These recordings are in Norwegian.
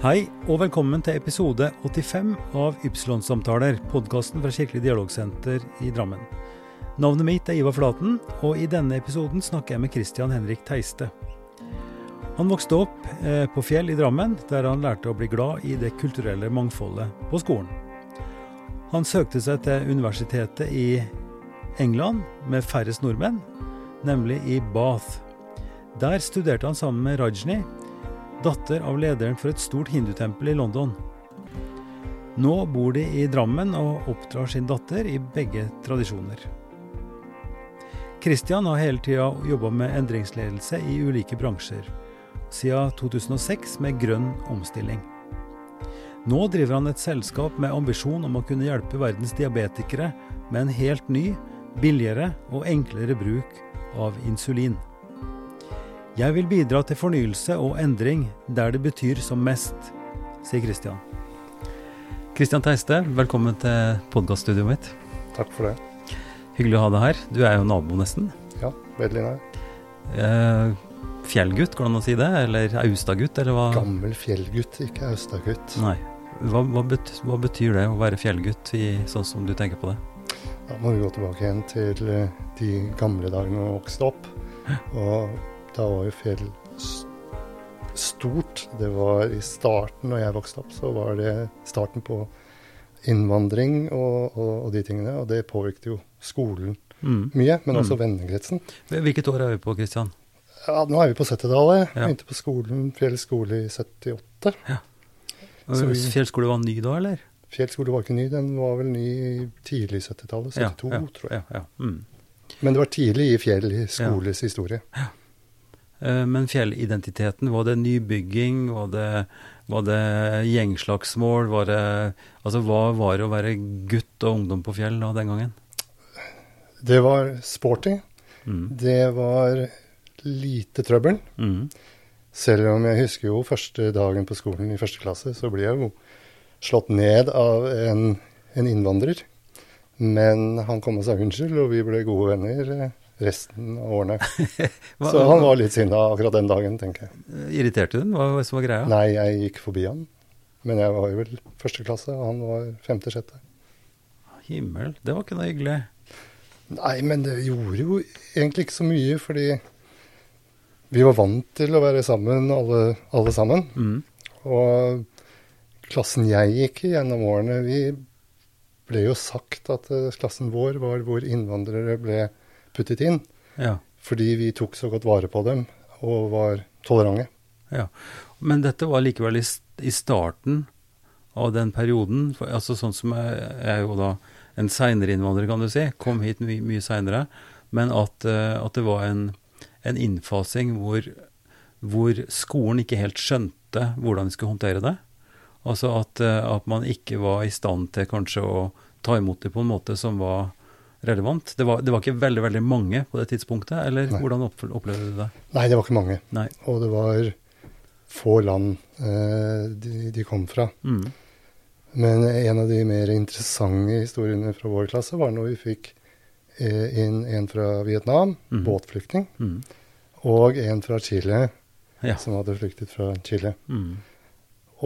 Hei, og velkommen til episode 85 av Ypsilon-samtaler, podkasten fra Kirkelig dialogsenter i Drammen. Navnet mitt er Ivar Flaten, og i denne episoden snakker jeg med Christian Henrik Teiste. Han vokste opp eh, på Fjell i Drammen, der han lærte å bli glad i det kulturelle mangfoldet på skolen. Han søkte seg til universitetet i England med færrest nordmenn, nemlig i Bath. Der studerte han sammen med Rajni, datter av lederen for et stort hindutempel i London. Nå bor de i Drammen og oppdrar sin datter i begge tradisjoner. Christian har hele tida jobba med endringsledelse i ulike bransjer, siden 2006 med grønn omstilling. Nå driver han et selskap med ambisjon om å kunne hjelpe verdens diabetikere med en helt ny, billigere og enklere bruk av insulin. Jeg vil bidra til fornyelse og endring der det betyr som mest, sier Christian. Christian Teiste, velkommen til podkaststudioet mitt. Takk for det. Hyggelig å ha deg her. Du er jo nabo, nesten. Ja, veldig nær. Eh, fjellgutt, går det an å si det? Eller Austagutt, eller hva? Gammel fjellgutt, ikke Austagutt. Nei. Hva, hva, betyr, hva, betyr det å være fjellgutt, i, sånn som du tenker på det? Da må vi gå tilbake igjen til eh, de gamle dagene vi vokste opp. Og da var jo fjell stort. Det var i starten, når jeg vokste opp, så var det starten på innvandring og, og, og de tingene. Og det påvirket jo skolen mm. mye, men også mm. vennekretsen. Hvilket år er vi på, Kristian? Ja, nå er vi på 70-tallet. Ja. Begynte på skolen, Fjell skole i 78. Ja. Vi, Fjell skole var ny da, eller? Fjell skole var ikke ny, den var vel ny tidlig 70-tallet. 72, ja, tror jeg. Mm. Men det var tidlig i Fjell skoles historie. Ja. Eh, men fjellidentiteten, var det nybygging? Var det, var det gjengslagsmål? Var det, altså, hva var det å være gutt og ungdom på fjell da, den gangen? Det var sporty. Mm. Det var lite trøbbel. Mm. Selv om jeg husker jo første dagen på skolen i første klasse, så ble jeg jo slått ned av en, en innvandrer. Men han kom og sa unnskyld, og vi ble gode venner resten av årene. så han var litt sinna akkurat den dagen, tenker jeg. Irriterte du den? Hva som var greia? Nei, jeg gikk forbi han. Men jeg var jo vel første klasse, og han var femte-sjette. Himmel, det var ikke noe hyggelig. Nei, men det gjorde jo egentlig ikke så mye, fordi vi var vant til å være sammen, alle, alle sammen. Mm. Og klassen jeg gikk i gjennom årene, vi ble jo sagt at uh, klassen vår var hvor innvandrere ble puttet inn. Ja. Fordi vi tok så godt vare på dem og var tolerante. Ja. Men dette var likevel i, i starten av den perioden. For, altså Sånn som jeg, er jo da en seinere innvandrer, kan du si. Kom hit my, mye seinere. Men at, uh, at, det var en, en innfasing hvor, hvor, skolen ikke helt skjønte hvordan de skulle håndtere det. Altså at, uh, at man ikke var i stand til kanskje å ta imot det på en måte som var relevant. Det var, det var, ikke veldig veldig mange på det tidspunktet, eller Nei. hvordan opplevde du det? Nei, det var ikke mange. Nei. Og det var få land eh, de, de, kom fra. Mm. Men en av de mer interessante historiene fra vår klasse var når vi fikk eh, inn en fra Vietnam, mm. båtflyktning, mm. og en fra Chile, ja. som hadde flyktet fra Chile. Mm.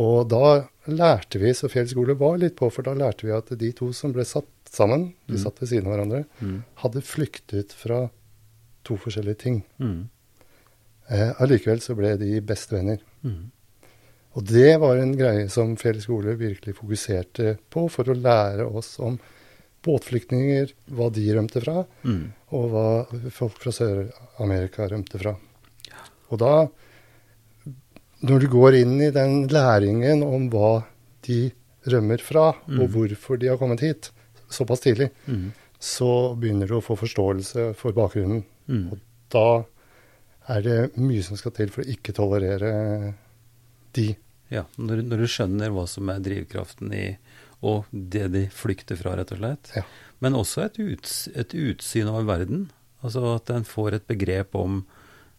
Og da lærte vi, så Fjell skole var litt på, for da lærte vi at de to som ble satt sammen, de mm. satt ved siden av hverandre, mm. hadde flyktet fra to forskjellige ting. Mm. Eh, allikevel så ble de bestevenner. Mm. Og det var en greie som Fjell skole virkelig fokuserte på for å lære oss om båtflyktninger, hva de rømte fra, mm. og hva folk fra Sør-Amerika rømte fra. Og da når du går inn i den læringen om hva de rømmer fra, mm. og hvorfor de har kommet hit såpass tidlig, mm. så begynner du å få forståelse for bakgrunnen. Mm. Og da er det mye som skal til for å ikke tolerere de. Ja, når, når du skjønner hva som er drivkraften i og det de flykter fra, rett og slett. Ja. Men også et, uts, et utsyn over verden. Altså at en får et begrep om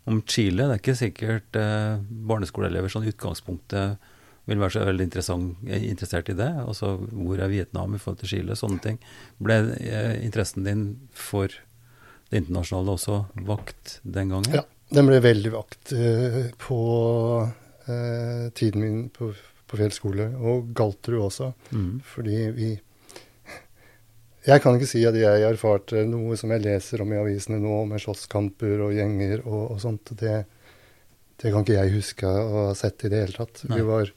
om Chile. Det er ikke sikkert eh, barneskoleelever sånn utgangspunktet vil være så veldig eh, interessert i det. Altså hvor er Vietnam i forhold til Chile? Sånne ting. Ble eh, interessen din for det internasjonale også vakt den gangen? Ja, den ble veldig vakt eh, på eh, tiden min på, på på Fjell skole, og Galterud også. Mm. Fordi vi Jeg kan ikke si at jeg erfarte noe som jeg leser om i avisene nå, med slåsskamper og gjenger og, og sånt. Det, det, kan ikke jeg huske å ha sett i det hele tatt. Nei. Vi var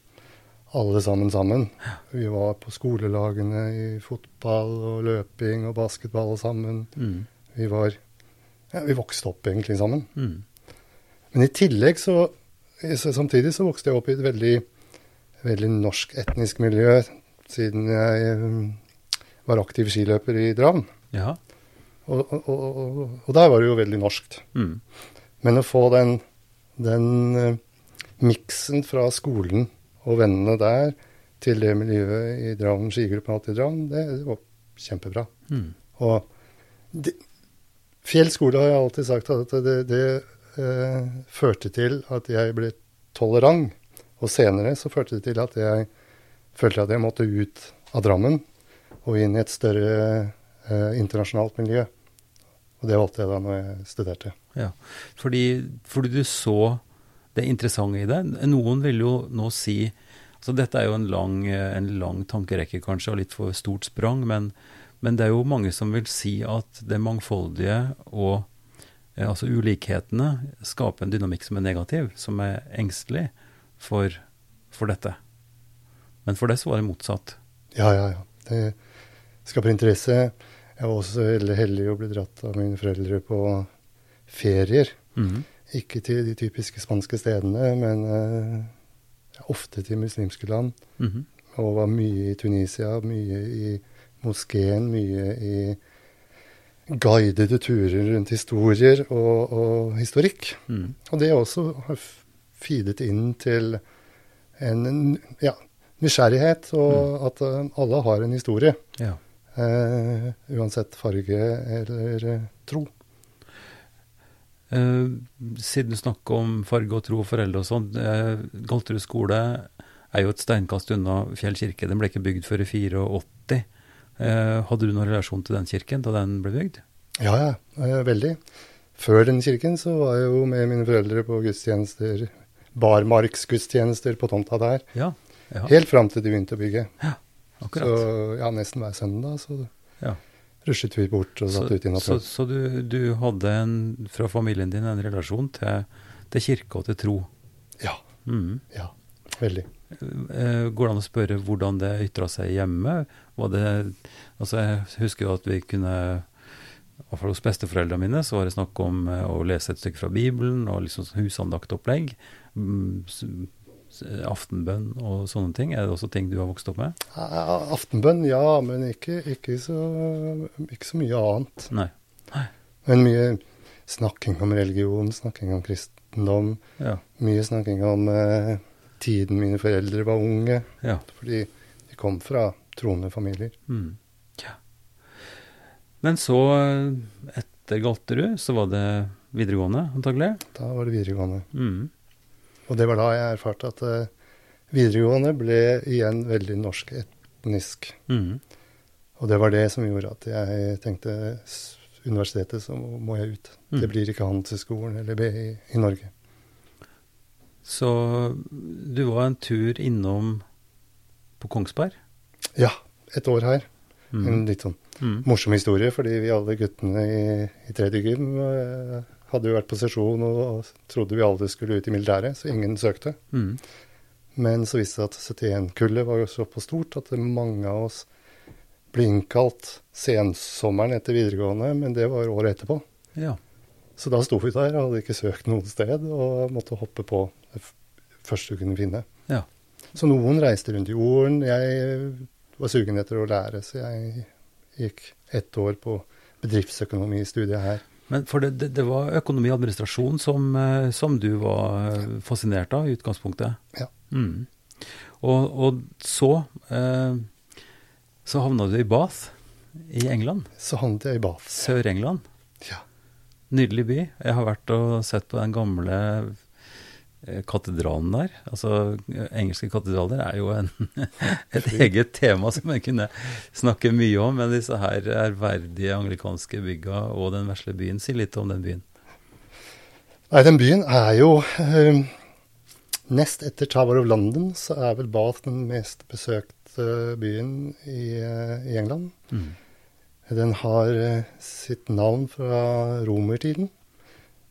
alle sammen sammen. Vi var på skolelagene i fotball og løping og basketball sammen. Mm. Vi var ja, Vi vokste opp egentlig sammen. Mm. Men i tillegg så Samtidig så vokste jeg opp i et veldig, veldig norsk etnisk miljø, siden jeg um, var aktiv skiløper i Dravn. Ja. Og, og, og, og, der var det jo veldig norskt. Mm. Men å få den, den uh, miksen fra skolen og vennene der til det miljøet i Drammen, skigruppen alltid i Drammen, det, det, var kjempebra. Mm. Og det, Fjell skole har jeg alltid sagt at det, det eh, førte til at jeg ble tolerant. Og senere så førte det til at jeg følte at jeg måtte ut av Drammen og inn i et større eh, internasjonalt miljø. Og det valgte jeg da når jeg studerte. Ja, fordi, fordi, du så det interessante i det. Noen vil jo nå si altså Dette er jo en lang, en lang tankerekke kanskje, og litt for stort sprang. Men, men det er jo mange som vil si at det mangfoldige og Eh, altså ulikhetene skaper en dynamikk som er negativ, som er engstelig for, for dette. Men for det så var det motsatt. Ja, ja, ja. Det skaper interesse. Jeg var også heldig å bli dratt av mine foreldre på ferier. Mm. Ikke til de typiske spanske stedene, men uh, ofte til muslimske land. Mm. Og var mye i Tunisia, mye i moskeen, mye i guidede turer rundt historier og, og historikk. Mm. Og det også har feedet inn til en ja, nysgjerrighet, og mm. at uh, alle har en historie. Ja. Uh, uansett farge eller tro. Siden du snakker om farge og tro og foreldre og sånn. Galterud skole er jo et steinkast unna Fjell kirke. Den ble ikke bygd før i 84. Eh, hadde du noen relasjon til den kirken da den ble bygd? Ja, ja, eh, veldig. Før den kirken så var jeg jo med mine foreldre på gudstjenester, barmarksgudstjenester på tomta der. Ja, ja. Helt fram til de begynte å bygge. Ja, akkurat. Så ja, nesten hver søndag så ja. Ruslet vi bort og satt ut i natta. Så, så du, du, hadde en, fra familien din en relasjon til, til kirke og til tro? Ja. Mm. Ja, veldig. Eh, går det an å spørre hvordan det ytra seg hjemme? Var det, altså jeg husker jo at vi kunne Iallfall hos besteforeldrene mine så var det snakk om eh, å lese et stykke fra Bibelen og liksom husandaktopplegg. Aftenbønn og sånne ting. Er det også ting du har vokst opp med? Aftenbønn, ja, men ikke, ikke, så, ikke så, mye annet. Nei. Nei. Men mye snakking om religion, snakking om kristendom. Ja. Mye snakking om eh, tiden mine foreldre var unge. Ja. Fordi de kom fra troende familier. Mm. Ja. Men så, etter Galterud, så var det videregående, antagelig? Da var det videregående. Mm. Og det var da jeg erfarte at uh, videregående ble igjen veldig norsk etnisk. Mm. Og det var det som gjorde at jeg tenkte universitetet, så må jeg ut. Mm. Det blir ikke Handelshøyskolen eller BI i Norge. Så du var en tur innom på Kongsberg? Ja, et år her. Mm. En litt sånn mm. morsom historie, fordi vi alle guttene i, i tredje gym uh, hadde jo vært på sesjon og, trodde vi alle skulle ut i militæret, så ingen søkte. Mm. Men så viste det at 71-kullet var jo såpass stort at mange av oss ble innkalt sensommeren etter videregående, men det var året etterpå. Ja. Så da sto vi der og hadde ikke søkt noe sted, og måtte hoppe på det første vi kunne finne. Ja. Så noen reiste rundt i jorden. Jeg var sugen etter å lære, så jeg gikk ett år på bedriftsøkonomistudiet her. Men for det, det, det, var økonomi og administrasjon som, eh, som, du var fascinert av i utgangspunktet? Ja. Mm. Og, og, så eh, så havna du i Bath i England? Så havnet jeg i Bath. Sør-England? Ja. Nydelig by. Jeg har vært og sett på den gamle eh, katedralen der. Altså, Engelske katedraler er jo en, et eget tema som jeg kunne snakke mye om. Men disse her ærverdige anglikanske bygga og den vesle byen, si litt om den byen. Nei, den byen er jo øh, nest etter Tower of London så er vel Bath den mest besøkte byen i, i England. Mm. Den har sitt navn fra romertiden.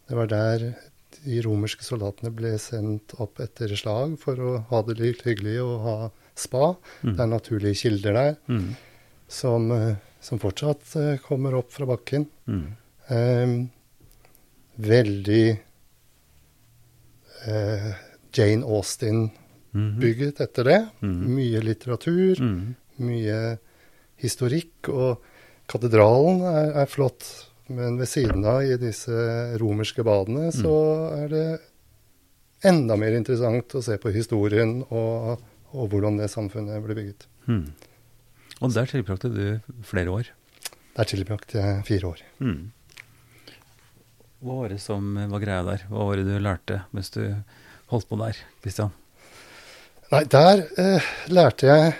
Det var der de romerske soldatene ble sendt opp etter slag for å ha det litt hyggelig og ha spa. Mm. Det er naturlige kilder der mm. som, som, fortsatt kommer opp fra bakken. Um, veldig uh, Jane Austen-bygget etter det. Mm. Mye litteratur, mm. mye historikk. Og katedralen er, er, flott, men ved siden av, i disse romerske badene, så er det enda mer interessant å se på historien og, og hvordan det samfunnet ble bygget. Mm. Og der tilbrakte du flere år? Der tilbrakte jeg fire år. Mm. Hva var det som var greia der? Hva var det du lærte mens du holdt på der, Kristian? Nei, der eh, lærte jeg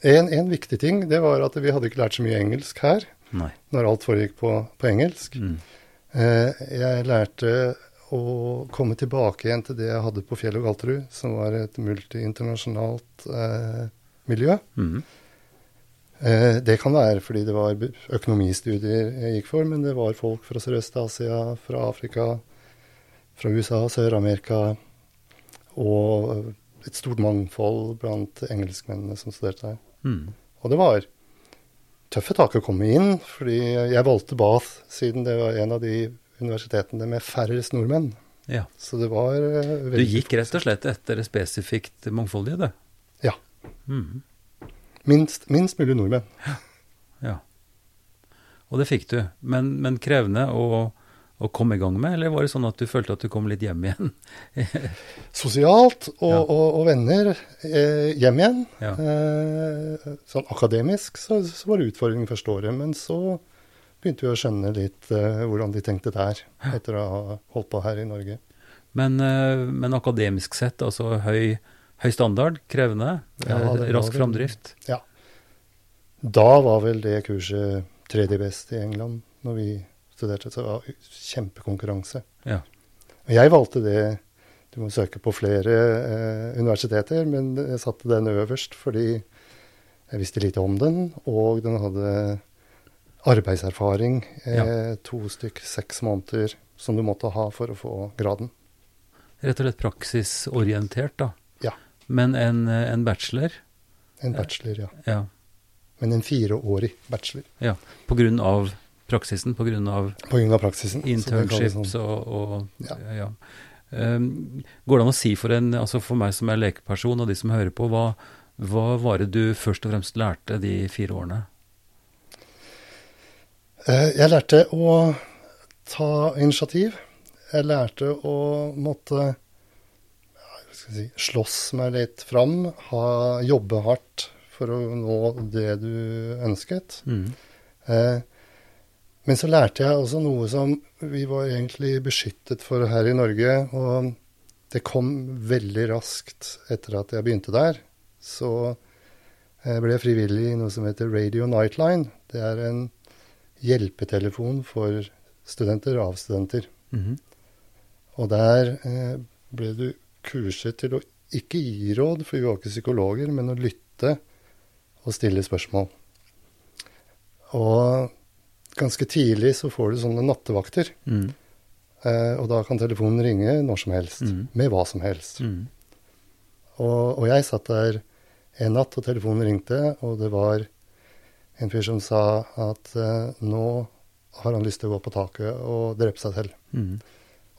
en, en, viktig ting. Det var at vi hadde ikke lært så mye engelsk her. Nei. Når alt foregikk på, på engelsk. Mm. Eh, jeg lærte å komme tilbake igjen til det jeg hadde på Fjell og Galterud, som var et multiinternasjonalt eh, miljø. Mm. Eh, det kan være fordi det var økonomistudier jeg gikk for, men det var folk fra Sørøst-Asia, fra Afrika, fra USA, Sør-Amerika og et stort mangfold blant engelskmennene som studerte her. Mm. Og det var tøffe tak å komme inn, fordi jeg valgte Bath siden det var en av de universitetene med færrest nordmenn. Ja. Så det var veldig... Du gikk rett og slett etter det spesifikt mangfoldige, det? Ja. Mm. Minst, minst, mulig nordmenn. Ja. ja. Og det fikk du. Men, men krevende og å komme i gang med, eller var det sånn at du følte at du kom litt hjem igjen? Sosialt og, ja. og, og venner eh, hjem igjen. Ja. Eh, sånn akademisk så, så, var det utfordringen første året, men så begynte vi å skjønne litt eh, hvordan de tenkte der, etter å ha holdt på her i Norge. Men, eh, men akademisk sett, altså høy, høy standard, krevende, ja, eh, rask framdrift? Ja. Da var vel det kurset tredje best i England, når vi studerte, så det var kjempekonkurranse. Ja. Og jeg valgte det Du må søke på flere eh, universiteter, men jeg satte den øverst fordi jeg visste lite om den, og den hadde arbeidserfaring. Eh, ja. To stykk, seks måneder, som du måtte ha for å få graden. Rett og slett praksisorientert, da. Ja. Men en, en bachelor? En bachelor, ja. ja. Men en fireårig bachelor. Ja, På grunn av praksisen pga. praksisen. Internships sånn. og, og ja. ja. Um, går det an å si for, en, altså for meg som er lekeperson, og de som hører på, hva, hva var det du først og fremst lærte de fire årene? Uh, jeg lærte å ta initiativ. Jeg lærte å måtte si, slåss meg litt fram, ha, jobbe hardt for å nå det du ønsket. Mm. Uh, men så lærte jeg også noe som vi var egentlig beskyttet for her i Norge. Og det kom veldig raskt etter at jeg begynte der. Så jeg ble frivillig i noe som heter Radio Nightline. Det er en hjelpetelefon for studenter av studenter. Mm -hmm. Og der eh, ble du kurset til å ikke gi råd, for vi var ikke psykologer, men å lytte og stille spørsmål. Og ganske tidlig så får du sånne nattevakter. Mm. Eh, og da kan telefonen ringe når som helst, mm. med hva som helst. Mm. Og, og, jeg satt der en natt, og telefonen ringte, og det var en fyr som sa at eh, nå har han lyst til å gå på taket og drepe seg selv. Mm.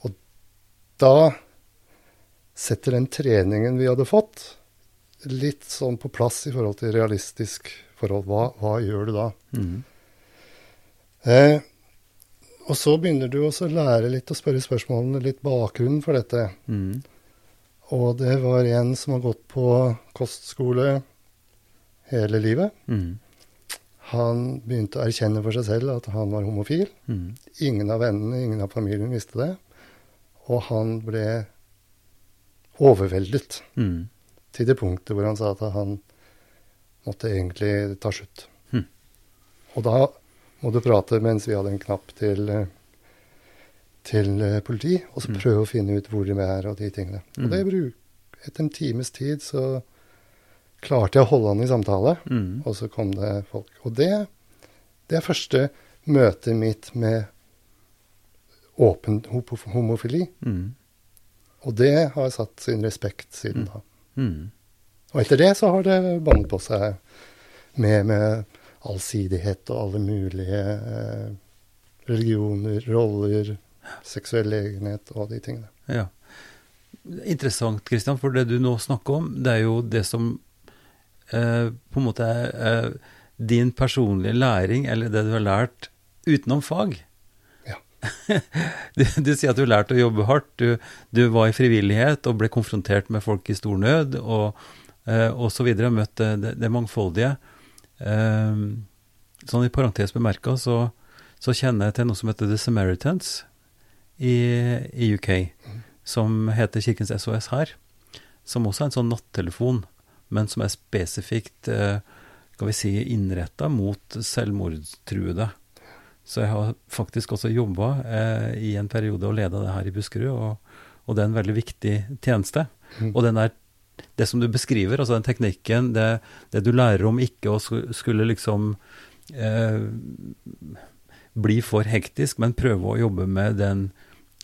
Og da setter den treningen vi hadde fått, litt sånn på plass i forhold til realistisk forhold. Hva, hva gjør du da? Mm. Eh, og så begynner du også å lære litt å spørre spørsmålene, litt bakgrunnen for dette. Mm. Og det var en som har gått på kostskole hele livet. Mm. Han begynte å erkjenne for seg selv at han var homofil. Mm. Ingen av vennene, ingen av familien visste det. Og han ble overveldet mm. til det punktet hvor han sa at han måtte egentlig ta slutt. Mm. Og da må du prate mens vi hadde en knapp til, eh, til eh, politi, og så mm. prøve å finne ut hvor de er og de tingene. Mm. Og det bruk, etter en times tid så klarte jeg å holde han i samtale, mm. og så kom det folk. Og det, det er første møtet mitt med åpen homofili. Mm. Og det har satt sin respekt siden da. Mm. Og etter det så har det bandet på seg med, med allsidighet og alle mulige eh, religioner, roller, seksuell egenhet og de tingene. Ja. Interessant, Kristian, for det du nå snakker om, det er jo det som eh, på en måte er eh, din personlige læring, eller det du har lært utenom fag. Ja. du, du, sier at du har lært å jobbe hardt. Du, du, var i frivillighet og ble konfrontert med folk i stor nød, og, eh, og så videre. Møtt det, det mangfoldige. Eh, sånn i parentes bemerka så, så kjenner jeg til noe som heter The Samaritans i, i UK, som heter Kirkens SOS her. Som også er en sånn nattelefon, men som er spesifikt eh, skal vi si, innretta mot selvmordstruede. Så jeg har faktisk også jobba eh, i en periode og leda det her i Buskerud, og, og, det er en veldig viktig tjeneste. Mm. Og den er, det som du beskriver, altså den teknikken, det, det du lærer om ikke å skulle liksom eh, bli for hektisk, men prøve å jobbe med den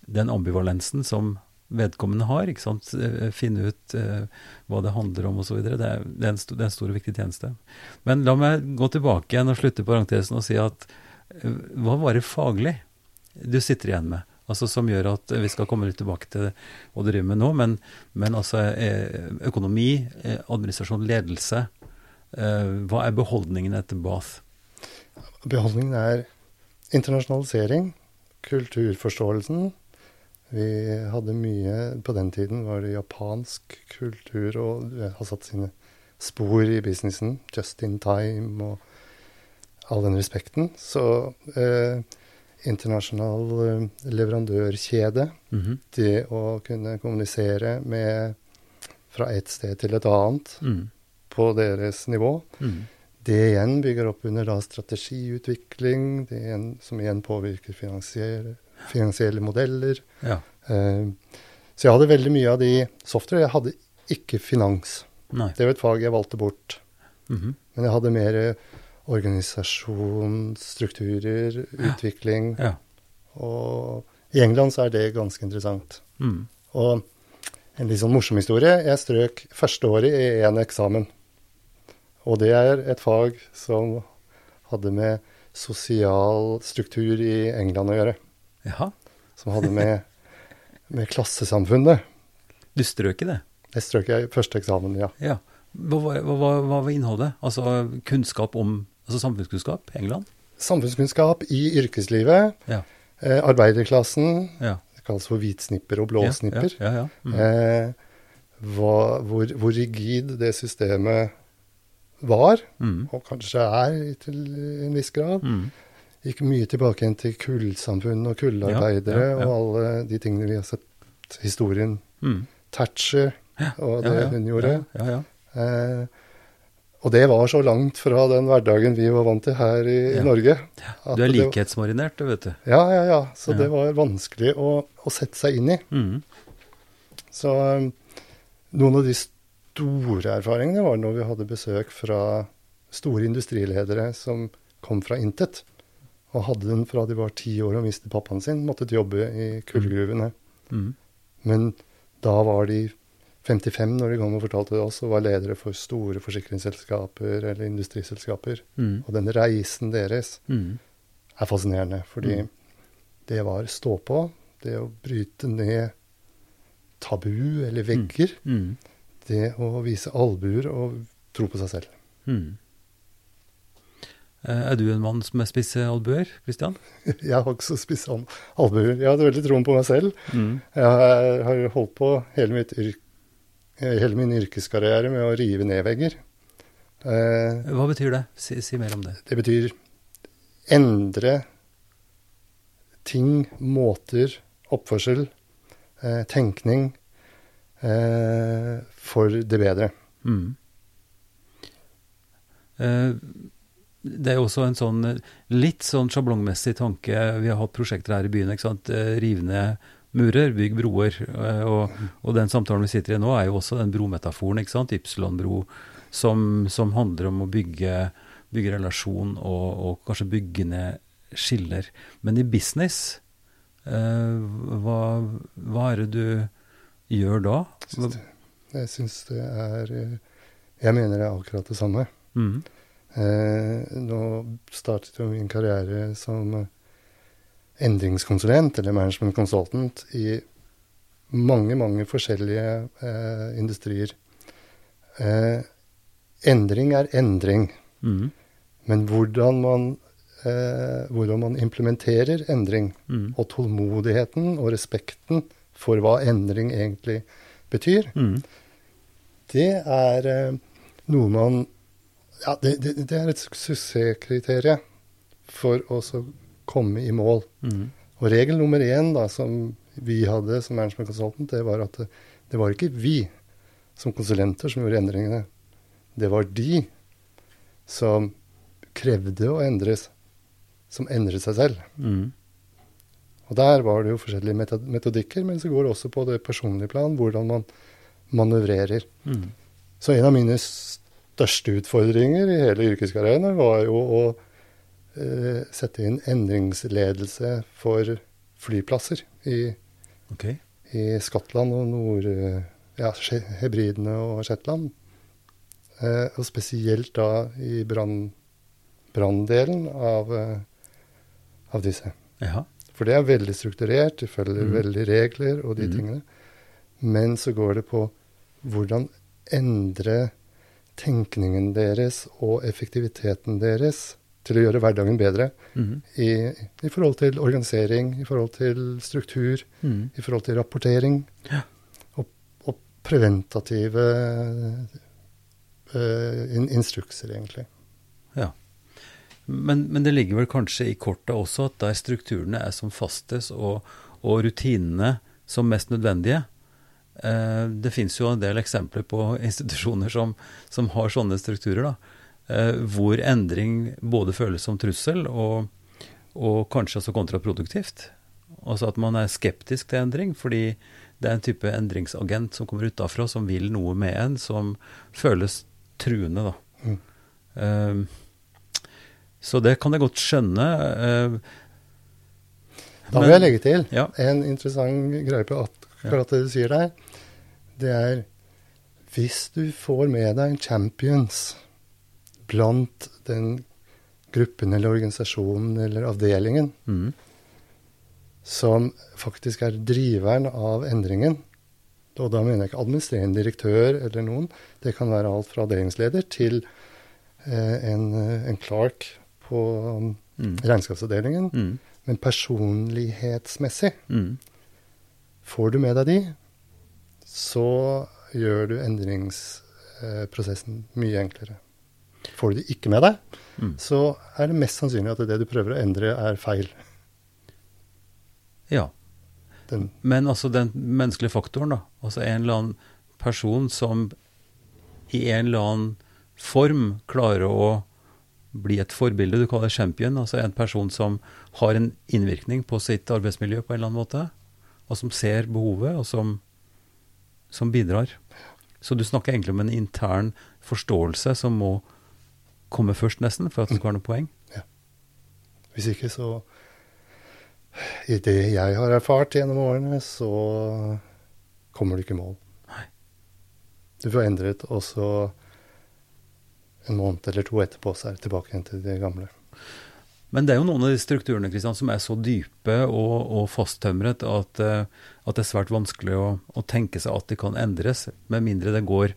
den ambivalensen som vedkommende har. ikke sant? Eh, finne ut eh, hva det handler om osv. Det, det, det er en stor og viktig tjeneste. Men la meg gå tilbake igjen og slutte på parentesen og si at uh, hva var det faglig du sitter igjen med? Altså Som gjør at Vi skal komme litt tilbake til å drive med nå, men, men altså økonomi, administrasjon, ledelse. hva er beholdningen etter Bath? Beholdningen er internasjonalisering, kulturforståelsen, vi hadde mye På den tiden var det japansk kultur og har satt sine spor i businessen. Just in time og all den respekten. Så eh, internasjonal eh, leverandørkjede, mm -hmm. det å kunne kommunisere med fra et sted til et annet mm. på deres nivå, mm. det igjen bygger opp under da strategiutvikling, det igjen, som igjen påvirker finansielle modeller. Ja. Uh, så jeg hadde veldig mye av de software. Jeg hadde ikke finans. Nei. Det var et fag jeg valgte bort. Mm -hmm. Men jeg hadde mer organisasjon, strukturer, utvikling. Ja. Og i England så er det ganske interessant. Mm. Og en litt sånn morsom historie. Jeg strøk første året i én eksamen. Og det er et fag som hadde med sosial struktur i England å gjøre. Jaha. Som hadde med, med klassesamfunnet. Du strøk i det? Jeg strøk i første eksamen, ja. ja. Hva, hva, hva, var innholdet? Altså kunnskap om altså samfunnskunnskap i England? Samfunnskunnskap i yrkeslivet. Ja. Eh, arbeiderklassen. Ja. Det kalles for hvitsnipper og blåsnipper. Ja, ja, mm. eh, hvor, hvor, rigid det systemet var, mm. og kanskje er til en viss grad. Mm gikk mye tilbake igjen til kullsamfunn og kullarbeidere ja, ja, ja. og alle de tingene vi har sett historien. Mm. Thatcher og det hun gjorde. Eh, og det var så langt fra den hverdagen vi var vant til her i, i Norge. du er likhetsmarinert, du, vet du. Ja, ja, ja. Så det var vanskelig å, å, sette seg inn i. Mm. Så um, noen av de store erfaringene var når vi hadde besøk fra store industriledere som kom fra intet og hadde den fra de var ti år og mistet pappaen sin. Måttet jobbe i kullgruvene. Mm. Men da var de 55 når de kom og fortalte det oss, og var ledere for store forsikringsselskaper eller industriselskaper. Mm. Og den reisen deres mm. er fascinerende, fordi mm. det var stå på. Det å bryte ned tabu eller vegger. Mm. Mm. Det å vise albuer og tro på seg selv. Eh, er du en mann med spisse albuer, Christian? Jeg har også spisse albuer. Jeg hadde veldig troen på meg selv. Mm. Jeg har holdt på hele, mitt yrk, hele, min yrkeskarriere med å rive ned vegger. Eh, Hva betyr det? Si, si, mer om det. Det betyr endre ting, måter, oppførsel, eh, tenkning eh, for det bedre. Mm. Eh, det er jo også en sånn litt sånn sjablongmessig tanke. Vi har hatt prosjekter her i byen. ikke sant? Rive ned murer, bygg broer. Og, og, den samtalen vi sitter i nå, er jo også den brometaforen. ikke sant? Ypsilon-bro, som, som, handler om å bygge, bygge relasjon og, og, kanskje bygge ned skiller. Men i business, eh, hva, hva, er det du gjør da? Jeg syns det er Jeg mener det er akkurat det samme. Mm. Eh, nå startet jo min karriere som endringskonsulent, eller management consultant, i mange, mange forskjellige eh, industrier. Eh, endring er endring. Mm. Men hvordan man, eh, hvordan man, implementerer endring, mm. og tålmodigheten og respekten for hva endring egentlig betyr, mm. det er eh, noe man ja, det, det, det, er et suksesskriterium for å komme i mål. Mm. Og regel nummer én da, som vi hadde som management consultant, det var at det, det, var ikke vi som konsulenter som gjorde endringene. Det var de som krevde å endres, som endret seg selv. Mm. Og der var det jo forskjellige metodikker, men så går det også på det personlige plan, hvordan man manøvrerer. Mm. Så en av mine største utfordringer i hele yrkeskarrieren var jo å sette inn endringsledelse for flyplasser i, okay. i Skottland og Nord... Ja, Hebridene og Shetland. Eh, og spesielt da i branndelen av, eh, av, disse. Jaha. For det er veldig strukturert, de følger mm. veldig regler og de mm. tingene. Men så går det på hvordan endre tenkningen deres og effektiviteten deres til å gjøre hverdagen bedre mm. i, i, forhold til organisering, i forhold til struktur, mm. i forhold til rapportering. Ja. Og, og, preventative uh, in, instrukser, egentlig. Ja. Men, men, det ligger vel kanskje i kortet også at der strukturene er som fastest og, og rutinene som mest nødvendige, Eh, det finnes jo en del eksempler på institusjoner som, som har sånne strukturer, da, hvor endring både føles som trussel og, og kanskje også kontraproduktivt. Altså at man er skeptisk til endring fordi det er en type endringsagent som kommer utafra, som vil noe med en, som føles truende, da. Mm. Uh, så det kan jeg godt skjønne. Uh, da vil jeg legge til ja. en interessant greie på akkurat det du sier der det er hvis du får med deg champions blant den gruppen eller organisasjonen eller avdelingen mm. som faktisk er driveren av endringen, og da mener jeg ikke administrerende direktør eller noen, det kan være alt fra avdelingsleder til eh, en, en, Clark på um, mm. regnskapsavdelingen. Mm. Men personlighetsmessig, mm. får du med deg de, så gjør du endringsprosessen mye enklere. Får du det ikke med deg, mm. så er det mest sannsynlig at det du prøver å endre, er feil. Ja. Den. Men altså den menneskelige faktoren, da. Altså en eller annen person som i en eller annen form klarer å bli et forbilde. Du kaller det champion. Altså en person som har en innvirkning på sitt arbeidsmiljø på en eller annen måte. Og som ser behovet, og som som bidrar. Så du snakker egentlig om en intern forståelse som må komme først, nesten, for at det skal være noe poeng? Ja. Hvis ikke, så I det jeg har erfart gjennom årene, så kommer du ikke i mål. Nei. Du får endret, og så en måned eller to etterpå så er du tilbake igjen til det gamle. Men det er jo noen av de strukturene Kristian, som er så dype og, og fasttømret at, uh, at, det er svært vanskelig å, å, tenke seg at de kan endres, med mindre det går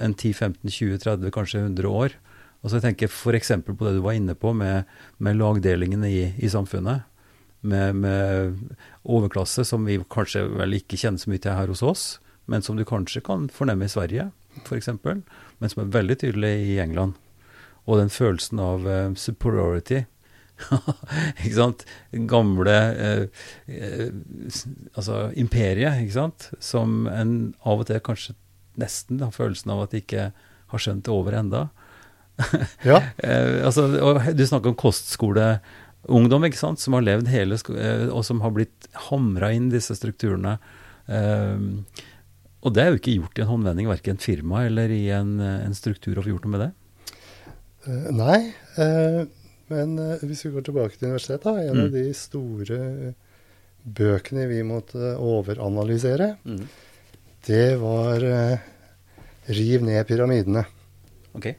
en 10-15-20-30, kanskje 100 år. Altså jeg tenker F.eks. på det du var inne på med, med lagdelingene i, i samfunnet. Med, med, overklasse, som vi kanskje vel ikke kjenner så mye til her hos oss, men som du kanskje kan fornemme i Sverige, f.eks., men som er veldig tydelig i England. Og den følelsen av uh, superiority ikke sant? Gamle eh, eh, Altså imperiet, ikke sant? Som en av og til kanskje nesten har følelsen av at de ikke har skjønt det over enda. Ja. eh, altså, du snakker om kostskoleungdom, ikke sant, som har levd hele eh, og som har blitt hamra inn disse strukturene. Um, og det er jo ikke gjort i en håndvending, verken firma eller i en, en, struktur å få gjort noe med det? Uh, nei, uh, men uh, hvis vi går tilbake til universitetet, da, en mm. av de store bøkene vi måtte overanalysere, mm. det var 'Riv ned pyramidene'. Okay.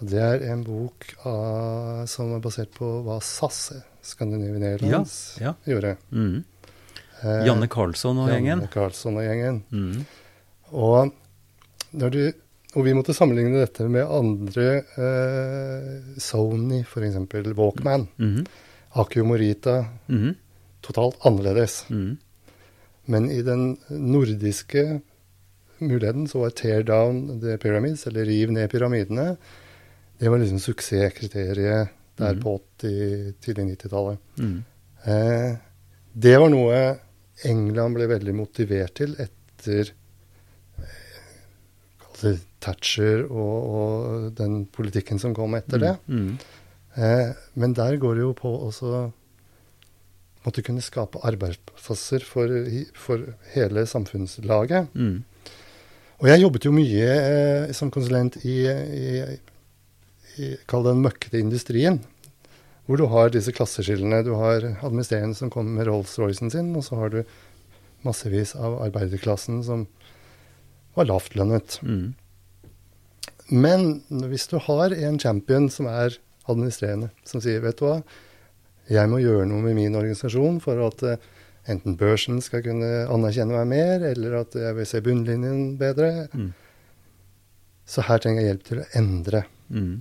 Og det er en bok av, som er basert på hva SAS, Scandinavian Airlines, ja, ja. gjorde. Mm. Eh, Janne Karlsson og gjengen. Janne Karlsson og gjengen. Mm. Og, du, og, vi måtte sammenligne dette med andre eh, Sony, f.eks. Walkman. Mm. Akio Morita. Mm. Totalt annerledes. Mm. Men i den nordiske muligheten så var tear down the pyramids, eller riv ned pyramidene, det var liksom suksesskriteriet der mm. på 80, tidlig 90-tallet. Mm. Eh, det var noe England ble veldig motivert til etter eh, Thatcher og, og, den politikken som kom etter det. Mm, mm. Eh, men der går det jo på å måtte kunne skape arbeidsplasser for, for hele samfunnslaget. Mm. Og jeg jobbet jo mye eh, som konsulent i, i, i det den møkkete industrien. Hvor du har disse klasseskillene. Du har administrerende som kommer med Rolls-Roycen sin, og så har du massevis av arbeiderklassen som var lavtlønnet. Mm. Men hvis du har en champion som er administrerende, som sier vet du hva, jeg må gjøre noe med min organisasjon for at uh, enten børsen skal kunne anerkjenne meg mer, eller at jeg vil se bunnlinjen bedre. Mm. Så her trenger jeg hjelp til å endre. Mm.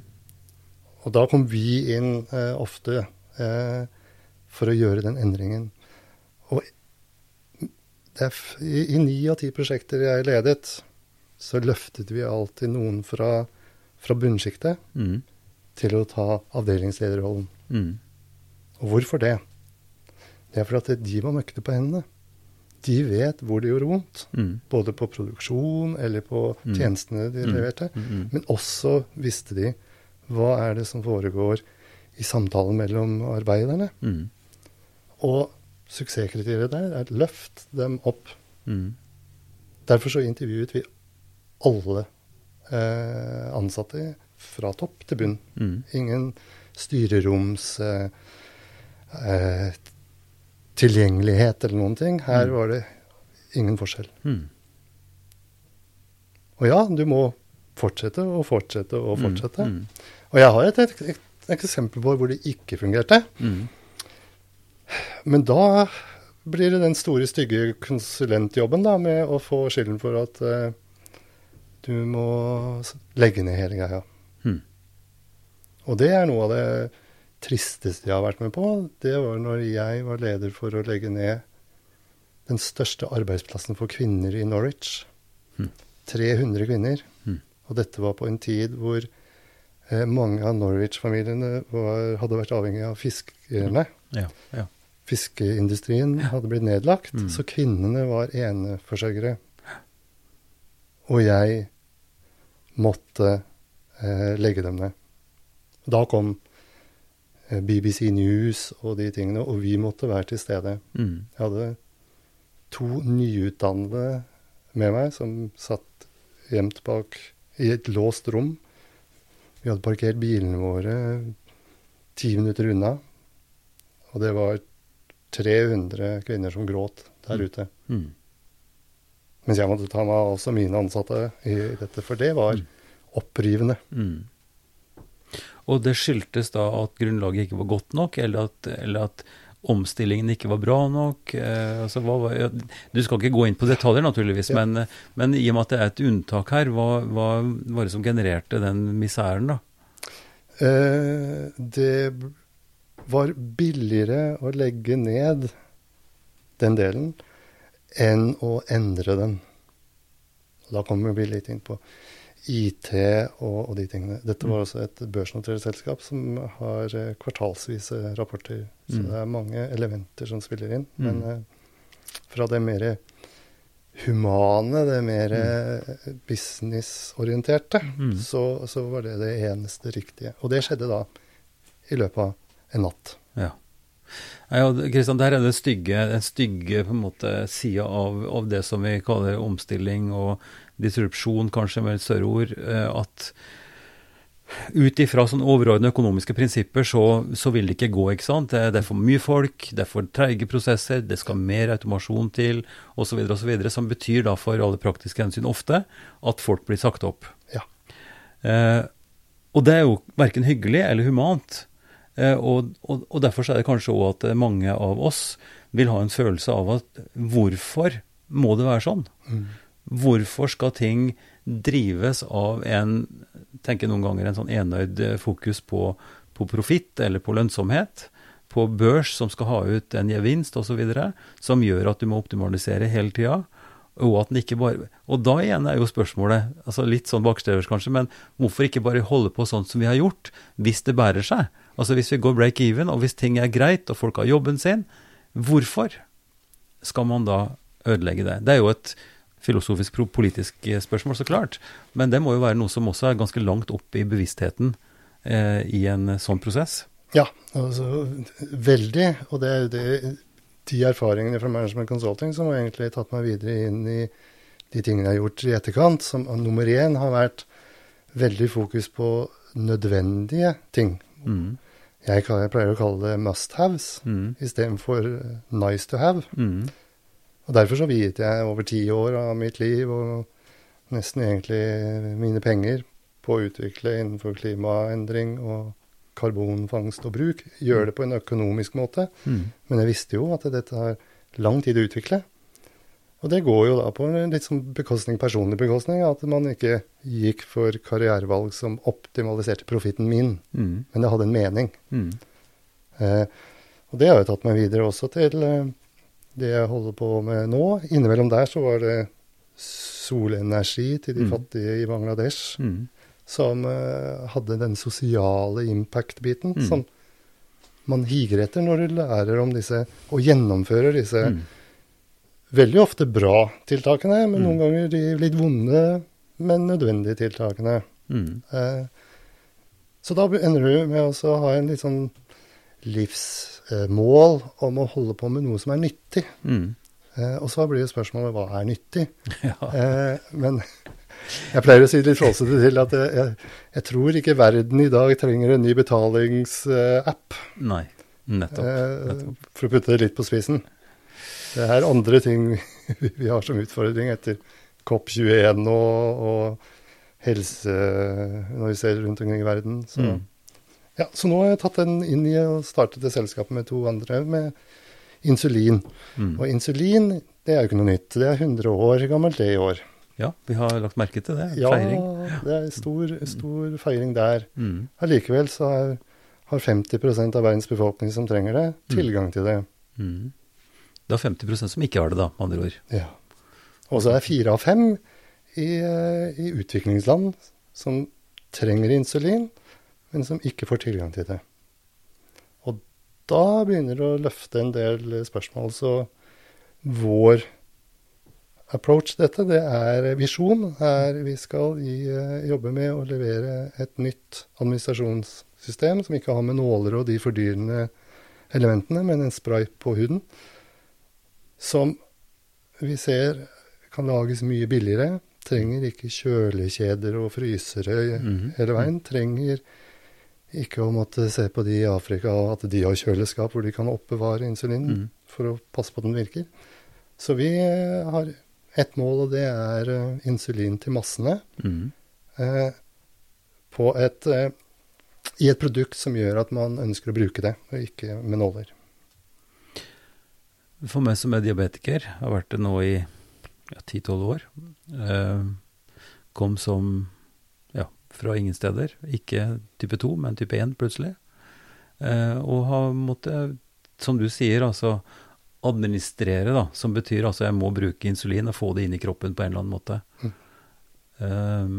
Og da kom vi inn eh, ofte eh, for å gjøre den endringen. Og i ni av ti prosjekter jeg ledet, så løftet vi alltid noen fra, fra bunnsjiktet mm. til å ta avdelingslederrollen. Mm. Og hvorfor det? Det er fordi at de var møkte på hendene. De vet hvor det gjorde vondt. Mm. Både på produksjon eller på mm. tjenestene de mm. leverte. Mm. Men også visste de hva er det som foregår i samtalen mellom arbeiderne? Mm. Og suksesskriteriet der er løft dem opp. Mm. Derfor så intervjuet vi alle eh, ansatte fra topp til bunn. Mm. Ingen styreroms eh, eh, tilgjengelighet eller noen ting. Her mm. var det ingen forskjell. Mm. Og ja, du må fortsette og fortsette og mm. fortsette. Mm. Og jeg har et, et, et, et, eksempel på hvor det ikke fungerte. Mm. Men da blir det den store, stygge konsulentjobben da, med å få skylden for at uh, du må legge ned hele greia. Mm. Og det er noe av det tristeste jeg har vært med på. Det var når jeg var leder for å legge ned den største arbeidsplassen for kvinner i Norwich. Mm. 300 kvinner. Mm. Og dette var på en tid hvor mange av Norwich-familiene hadde vært avhengig av fiskerne. Ja, ja. Fiskeindustrien hadde blitt nedlagt, mm. så kvinnene var eneforsørgere. Og jeg måtte eh, legge dem ned. Da kom eh, BBC News og de tingene, og vi måtte være til stede. Mm. Jeg hadde to nyutdannede med meg som satt gjemt bak i et låst rom. Vi hadde parkert bilene våre ti minutter unna. Og det var 300 kvinner som gråt der mm. ute. Mm. Mens jeg måtte ta meg også mine ansatte i dette, for det var mm. opprivende. Mm. Og det skyldtes da at grunnlaget ikke var godt nok, eller at, eller at omstillingen ikke var bra nok? Eh, altså, var, ja, du skal ikke gå inn på detaljer, naturligvis, ja. men, men, i og med at det er et unntak her, hva var det som genererte den miseren, da? Eh, det var billigere å legge ned den delen enn å endre den. Da kommer vi litt inn på IT og, og de tingene. Dette var mm. også et børsnotert selskap som har eh, kvartalsvise rapporter. Så mm. det er mange elementer som spiller inn. Mm. Men uh, fra det mer humane, det mer mm. businessorienterte, mm. så, så, var det det eneste riktige. Og det skjedde da i løpet av en natt. Ja. Ja, Kristian, der er det stygge, den stygge på en måte sida av, av, det som vi kaller omstilling og disrupsjon, kanskje med et større ord. Eh, at ut ifra sånn overordnede økonomiske prinsipper så, så, vil det ikke gå. ikke sant? Det, det er for mye folk, det er for treige prosesser, det skal mer automasjon til osv. Som betyr da for alle praktiske hensyn ofte at folk blir sagt opp. Ja. Eh, og det er jo verken hyggelig eller humant. Eh, og, og, og, derfor er det kanskje òg at mange av oss vil ha en følelse av at hvorfor må det være sånn? Mm. Hvorfor skal ting drives av en tenker noen ganger en sånn enøyd eh, fokus på, på profitt eller på lønnsomhet, på børs som skal ha ut en gevinst osv., som gjør at du må optimalisere hele tida. Og at den ikke bare Og da igjen er jo spørsmålet, altså litt sånn bakstreversk kanskje, men hvorfor ikke bare holde på sånn som vi har gjort, hvis det bærer seg? Altså hvis vi går break even, og hvis ting er greit, og folk har jobben sin, hvorfor skal man da ødelegge det? Det er jo et filosofisk politisk eh, spørsmål, så klart. Men det må jo være noe som også er ganske langt opp i bevisstheten eh, i en sånn prosess. Ja, altså veldig. Og det er jo det, de erfaringene fra Management Consulting som har egentlig tatt meg videre inn i de tingene jeg har gjort i etterkant. Som nummer én har vært veldig fokus på nødvendige ting. Mm. Jeg, jeg, pleier å kalle det must haves mm. istedenfor nice to have. Mm. Og derfor så viet jeg over ti år av mitt liv og nesten egentlig mine penger på å utvikle innenfor klimaendring og karbonfangst og -bruk. Gjøre det på en økonomisk måte. Mm. Men jeg visste jo at dette har lang tid å utvikle. Og det går jo da på litt sånn bekostning, personlig bekostning, at man ikke gikk for karrierevalg som optimaliserte profitten min, mm. men det hadde en mening. Mm. Eh, og det har jo tatt meg videre også til eh, det jeg holder på med nå. Innimellom der så var det solenergi til de mm. fattige i Bangladesh. Mm. Som uh, hadde den sosiale impact-biten mm. som man higer etter når du lærer om disse, og gjennomfører disse mm. veldig ofte bra tiltakene, men noen mm. ganger de litt vonde, men nødvendige tiltakene. Uh, så da ender du med å ha en litt sånn livsmål om å holde på med noe som er nyttig. Mm. Eh, og så blir jo spørsmålet hva er nyttig? Ja. Eh, men jeg pleier å si litt flåsete til at jeg, jeg, tror ikke verden i dag trenger en ny betalingsapp. Nei, nettopp, eh. For å putte det litt på spissen. Det er andre ting vi har som utfordring etter COP21 og, og helse når vi ser rundt omkring i verden. Så mm. Ja, Så nå har jeg tatt den inn i og startet det selskapet med to andre med insulin. Mm. Og insulin det er jo ikke noe nytt. Det er 100 år gammelt det i år. Ja, vi har lagt merke til det. Ja, feiring. det er stor, stor feiring der. Mm. Allikevel så er, har 50 av verdens befolkning som trenger det, mm. tilgang til det. Mm. Det er 50% som ikke har det, da, med andre ord. Ja. Og så er fire av fem i, eh, i utviklingsland som trenger insulin men som ikke får tilgang til det. Og da begynner det å løfte en del spørsmål. Så vår approach til dette, det er visjon. Er vi skal i, uh, jobbe med å levere et nytt administrasjonssystem som ikke har med nåler og de fordyrende elementene, men en spray på huden. Som vi ser kan lages mye billigere. Trenger ikke kjølekjeder og frysere mm -hmm. hele veien. Trenger ikke å måtte se på de i Afrika, at de har kjøleskap hvor de kan oppbevare insulin mm. for å passe på at den virker. Så vi eh, har ett mål, og det er uh, insulin til massene. Mm. Eh, på et, eh, I et produkt som gjør at man ønsker å bruke det, og ikke med nåler. For meg som er diabetiker, har vært det nå i ja, år, kom som fra ingen steder. Ikke type 2, men type 1 plutselig. Eh, og har måttet, som du sier, altså administrere, da, som betyr altså jeg må bruke insulin og få det inn i kroppen på en eller annen måte. Mm. Eh,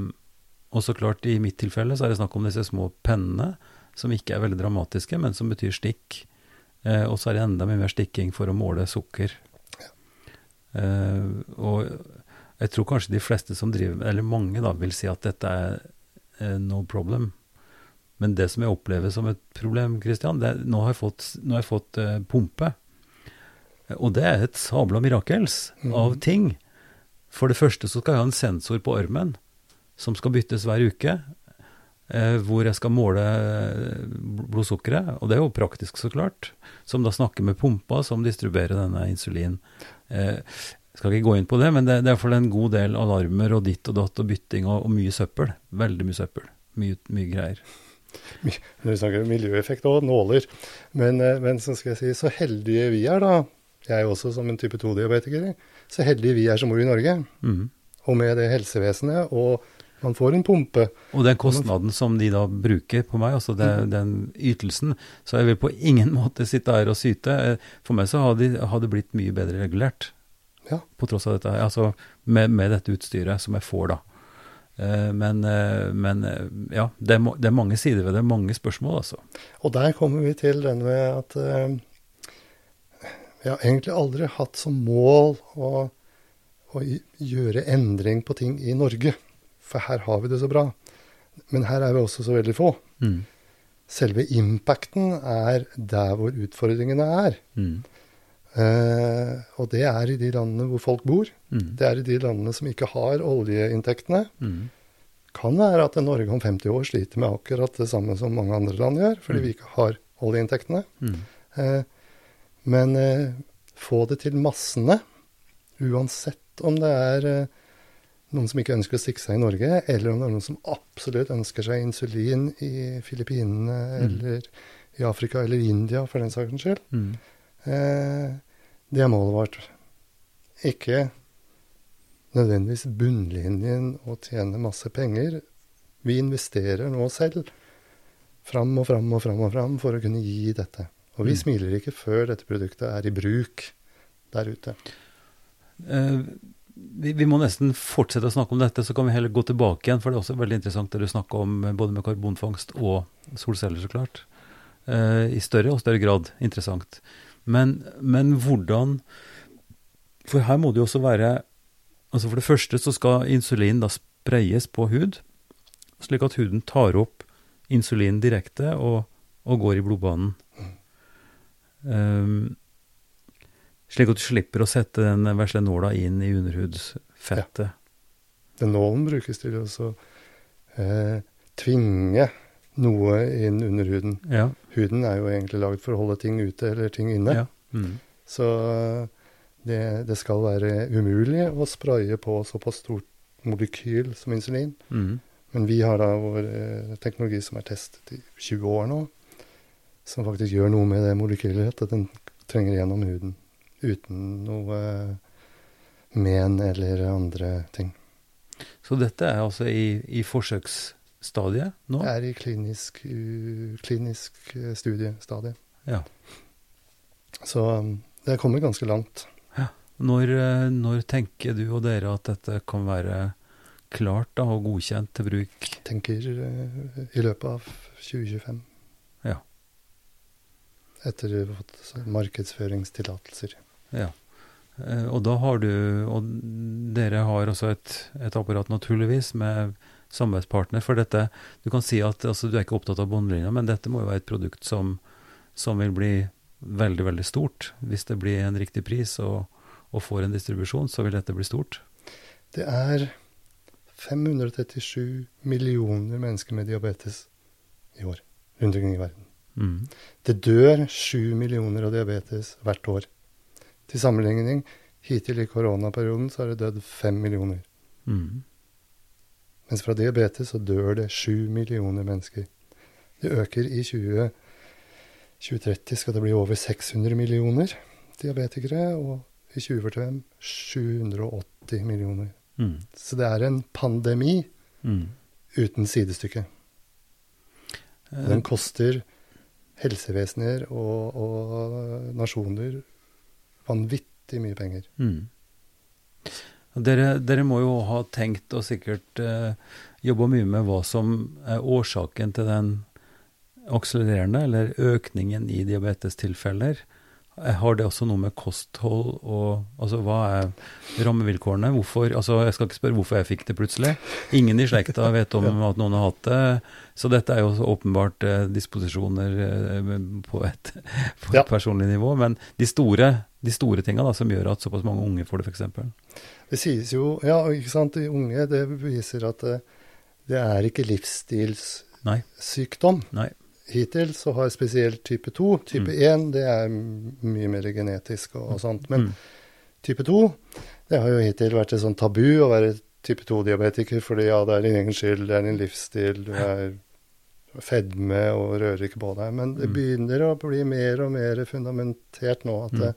og så klart, i mitt tilfelle så er det snakk om disse små pennene, som ikke er veldig dramatiske, men som betyr stikk. Eh, og så er det enda mye mer stikking for å måle sukker. Uh, og jeg tror kanskje de fleste som driver eller mange da, vil si at dette er no problem. Men det som jeg opplever som et problem, Christian, det er nå har jeg fått, nå har jeg fått uh, pumpe. Og det er et sabla mirakels mm. av ting. For det første så skal jeg ha en sensor på armen som skal byttes hver uke. Eh, hvor jeg skal måle blodsukkeret. Og det er jo praktisk, så klart. Som da snakker med pumpa som distribuerer denne insulin. Eh, skal ikke gå inn på det, men det, det er for en god del alarmer og ditt og datt og bytting og, og mye søppel. Veldig mye søppel. Mye, mye greier. Når vi snakker om miljøeffekt og nåler. Men, eh, men så skal jeg si, så heldige vi er, da. Jeg er jo også som en type 2-diabetiker. Så heldige vi er som bor i Norge. Mm. Og med det helsevesenet, og man får en pumpe. Og den kostnaden som de da bruker på meg, altså det, mm. den ytelsen, så jeg vil på ingen måte sitte her og syte. For meg så har det blitt mye bedre regulert. Ja. På tross av dette, altså med, med dette utstyret som jeg får, da. Eh, men, eh, men eh, ja, det er, det er, mange sider ved det. Mange spørsmål, altså. Og der kommer vi til den med at jeg har egentlig aldri hatt som mål å, å gjøre endring på ting i Norge. For her har vi det så bra. Men her er vi også så veldig få. Mm. Selve impacten er der hvor utfordringene er. Mm. Eh, og det er i de landene hvor folk bor. Mm. Det er i de landene som ikke har oljeinntektene. Mm. Kan være at Norge om 50 år sliter med akkurat det samme som mange andre land gjør, fordi mm. vi ikke har oljeinntektene. Mm. Eh, men eh, få det til massene, uansett om det er eh, noen som ikke ønsker å stikke seg i Norge, eller om det er noen som absolutt ønsker seg insulin i Filippinene mm. eller i Afrika eller India, for den saks skyld. Eh, det er målet vårt. Ikke nødvendigvis bunnlinjen å tjene masse penger. Vi investerer nå selv fram og fram og fram og fram for å kunne gi dette. Og vi mm. smiler ikke før dette produktet er i bruk der ute. Uh, vi, vi, må nesten fortsette å snakke om dette, så kan vi heller gå tilbake igjen. For det er også veldig interessant det du snakker om både med karbonfangst og solceller, så klart. Uh, I større og større grad interessant. Men, men, hvordan For her må det jo også være altså For det første så skal insulin da spreies på hud, slik at huden tar opp insulin direkte og, og går i blodbanen. Um, slik at du slipper å sette den vesle nåla inn i underhudsfettet. Ja. Den nålen brukes til å eh, tvinge noe inn under huden. Ja. Huden er jo egentlig laget for å holde ting ute eller ting inne. Ja. Mm. Så det, det, skal være umulig å spraye på såpass stort molekyl som insulin. Mm. Men vi har da vår eh, teknologi som er testet i 20 år nå, som faktisk gjør noe med det molekylet, at den trenger gjennom huden uten noe men eller andre ting. Så dette er altså i, i forsøks stadiet nå? Det er i klinisk, klinisk eh, studiestadie. Ja. Så um, det er kommet ganske langt. Ja. Når, eh, når, tenker du og dere at dette kan være klart da, og godkjent til bruk? Tenker uh, i løpet av 2025. Ja. Etter å ha fått markedsføringstillatelser. Ja. Og da har du Og dere har også et, et apparat, naturligvis, med samarbeidspartner for dette. Du kan si at altså, du er ikke opptatt av båndlinja, men dette må jo være et produkt som, som, vil bli veldig, veldig stort. Hvis det blir en riktig pris og, og får en distribusjon, så vil dette bli stort. Det er 537 millioner mennesker med diabetes i år rundt omkring i verden. Mm. Det dør 7 millioner av diabetes hvert år. Til sammenligning, hittil i koronaperioden så har det dødd 5 millioner. Mm. Mens fra diabetes så dør det sju millioner mennesker. Det øker i 20, 2030 skal det bli over 600 millioner diabetikere, og i 2045 780 millioner. Mm. Så det er en pandemi mm. uten sidestykke. Eh. Den koster helsevesener og, og nasjoner vanvittig mye penger. Mm. Dere, dere, må jo ha tenkt og sikkert eh, jobba mye med hva som er årsaken til den akselererende, eller økningen i diabetestilfeller. Har det også noe med kosthold og Altså, hva er rammevilkårene? Hvorfor Altså, jeg skal ikke spørre hvorfor jeg fikk det plutselig. Ingen i slekta vet om at noen har hatt det. Så dette er jo åpenbart eh, disposisjoner eh, på et, på et ja. personlig nivå. Men de store, de store tinga som gjør at såpass mange unge får det, f.eks. Det sies jo Ja, ikke sant. De unge, det viser at det, det er ikke livsstilssykdom. Nei. Nei hittil så har spesielt type 2 Type mm. 1 det er mye mer genetisk og, og sånt. Men mm. type 2 det har jo hittil vært et sånt tabu å være type 2-diabetiker, fordi ja, det er din egen skyld, det er din livsstil, du er fedme og rører ikke på deg. Men det mm. begynner å bli mer og mer fundamentert nå at det,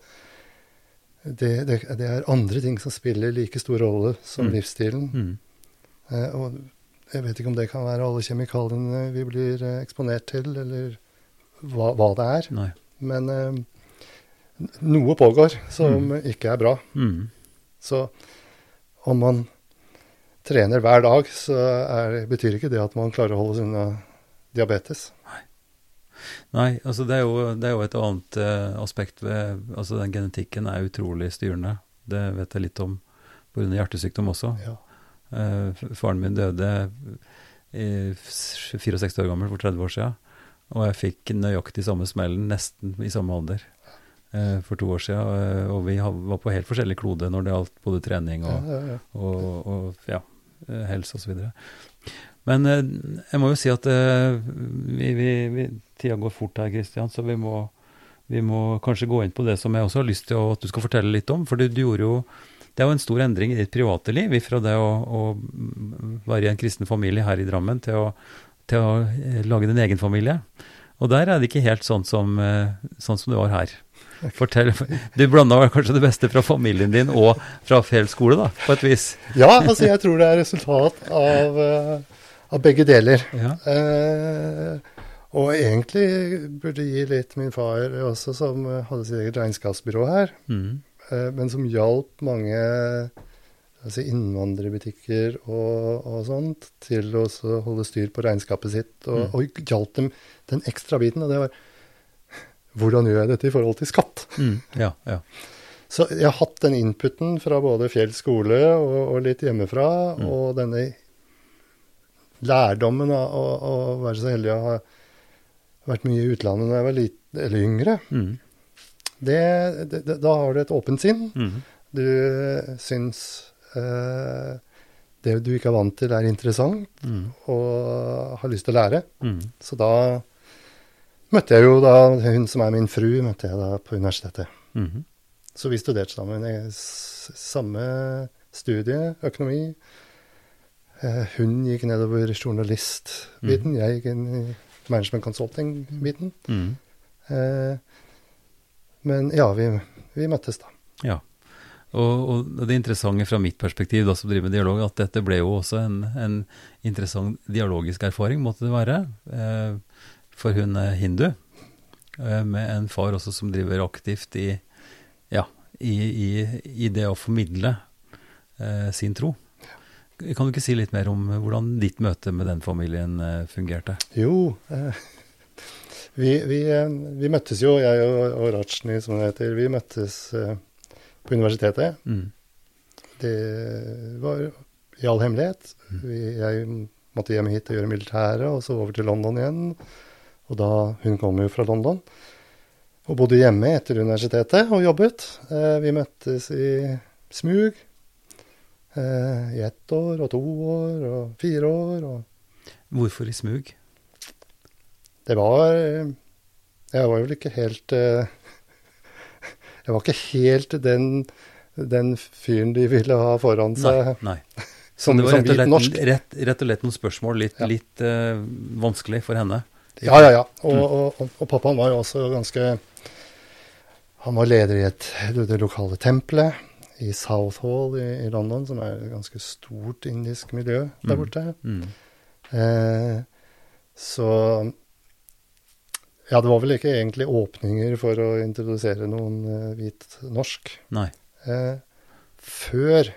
det, det, det er andre ting som spiller like stor rolle som livsstilen. Eh, og jeg vet ikke om det kan være alle kjemikaliene vi blir eh, eksponert til, eller hva, hva det er. Nei. Men eh, noe pågår som mm. ikke er bra. Mm. Så om man trener hver dag, så er, betyr ikke det at man klarer å holde seg unna diabetes. Nei. Altså det er jo, det er jo et annet uh, aspekt ved Altså den genetikken er utrolig styrende. Det vet jeg litt om pga. hjertesykdom også. Ja. Uh, faren min døde i 64 år gammel for 30 år siden. Og jeg fikk nøyaktig samme smellen nesten i samme alder uh, for to år siden. Uh, og vi var på helt forskjellig klode når det gjaldt både trening og, ja, ja, ja. og, og ja, helse osv. Men jeg må jo si at vi, vi, vi, tida går fort her, Kristian, så vi må, vi må kanskje gå inn på det som jeg også har lyst til at du skal fortelle litt om. For du, du gjorde jo det er jo en stor endring i ditt private liv, fra det å, å være i en kristen familie her i Drammen til å, til å eh, lage din egen familie. Og der er det ikke helt sånn som, eh, sånn som det var her. Fortell, Du blanda kanskje det beste fra familien din og fra Fjell skole, da, på et vis? Ja, altså jeg tror det er resultat av, eh, av begge deler. Ja. Eh, og egentlig burde gi litt min far også, som hadde sitt eget regnskapsbyrå her. Mm. Eh, men som hjalp mange altså innvandrerbutikker og, og, sånt til å holde styr på regnskapet sitt, og, mm. og hjalp dem den ekstra biten. Og det var hvordan gjør jeg dette i forhold til skatt? Mm. Ja, ja. Så jeg har hatt den inputen fra både Fjell skole og, og litt hjemmefra, mm. og denne lærdommen av å, være så heldig å ha vært mye i utlandet da jeg var litt, eller yngre. Mm det, det, da har du et åpent sinn. Mm. Du syns eh, det du ikke er vant til, er interessant, mm. og har lyst til å lære. Mm. Så da møtte jeg jo da hun som er min fru, møtte jeg da på universitetet. -hmm. Så vi studerte sammen. Samme studie, økonomi. Eh, hun gikk nedover journalistbiten, mm. jeg gikk inn i management consulting-biten. Mm. Eh, men ja, vi, vi møttes da. Ja. Og, og, det interessante fra mitt perspektiv da, som driver med dialog, at dette ble jo også en, en interessant dialogisk erfaring, måtte det være. Eh, for hun er hindu, eh, med en far også som driver aktivt i, ja, i, i, i det å formidle eh, sin tro. Kan du ikke si litt mer om hvordan ditt møte med den familien eh, fungerte? Jo, eh, vi, vi, eh, vi, møttes jo, jeg og, og Rajni, som det heter, vi møttes eh, på universitetet. Mm. Det var i all hemmelighet. Mm. Vi, jeg måtte hjem hit og gjøre militæret, og så over til London igjen. Og da Hun kom jo fra London. Og bodde hjemme etter universitetet og jobbet. Eh, vi møttes i smug. Uh, I ett år og to år og fire år. Og Hvorfor i smug? Det var Jeg var vel ikke helt eh, Jeg var ikke helt den, den fyren de ville ha foran seg. Nei, nei. Så det var rett og, lett, rett, rett og slett noen spørsmål litt, ja. litt uh, vanskelig for henne? Ja, ja, ja. Og, mm. og, og, og, pappaen var jo også ganske Han var leder i et, det lokale tempelet i Southall i, i, London, som er et ganske stort indisk miljø der mm. borte. Mm. Mm. Eh, så ja, det var vel ikke egentlig åpninger for å introdusere noen eh, hvit norsk. Nei. Eh, før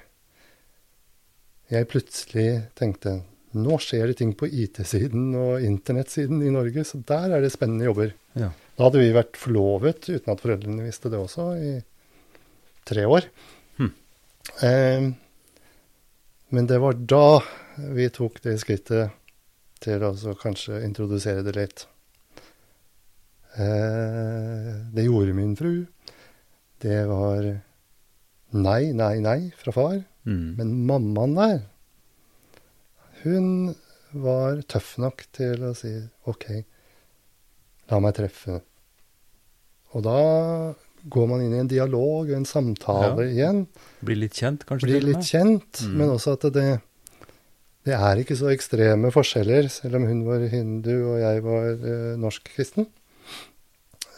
jeg plutselig tenkte nå skjer det ting på IT-siden og internettsiden i Norge, så der er det spennende jobber. Ja. Da hadde vi vært forlovet uten at foreldrene visste det også, i tre år. Eh, men det var da vi tok det skrittet til å kanskje introdusere det litt. Eh, det gjorde min fru. Det var nei, nei, nei fra far. Mm. Men mammaen der, hun var tøff nok til å si OK, la meg treffe. Og da går man inn i en dialog, en samtale ja. igjen. Blir litt kjent, kanskje? Blir litt kjent, mm. men også at det, det er ikke så ekstreme forskjeller, selv om hun var hindu og jeg var eh, norsk-kristen.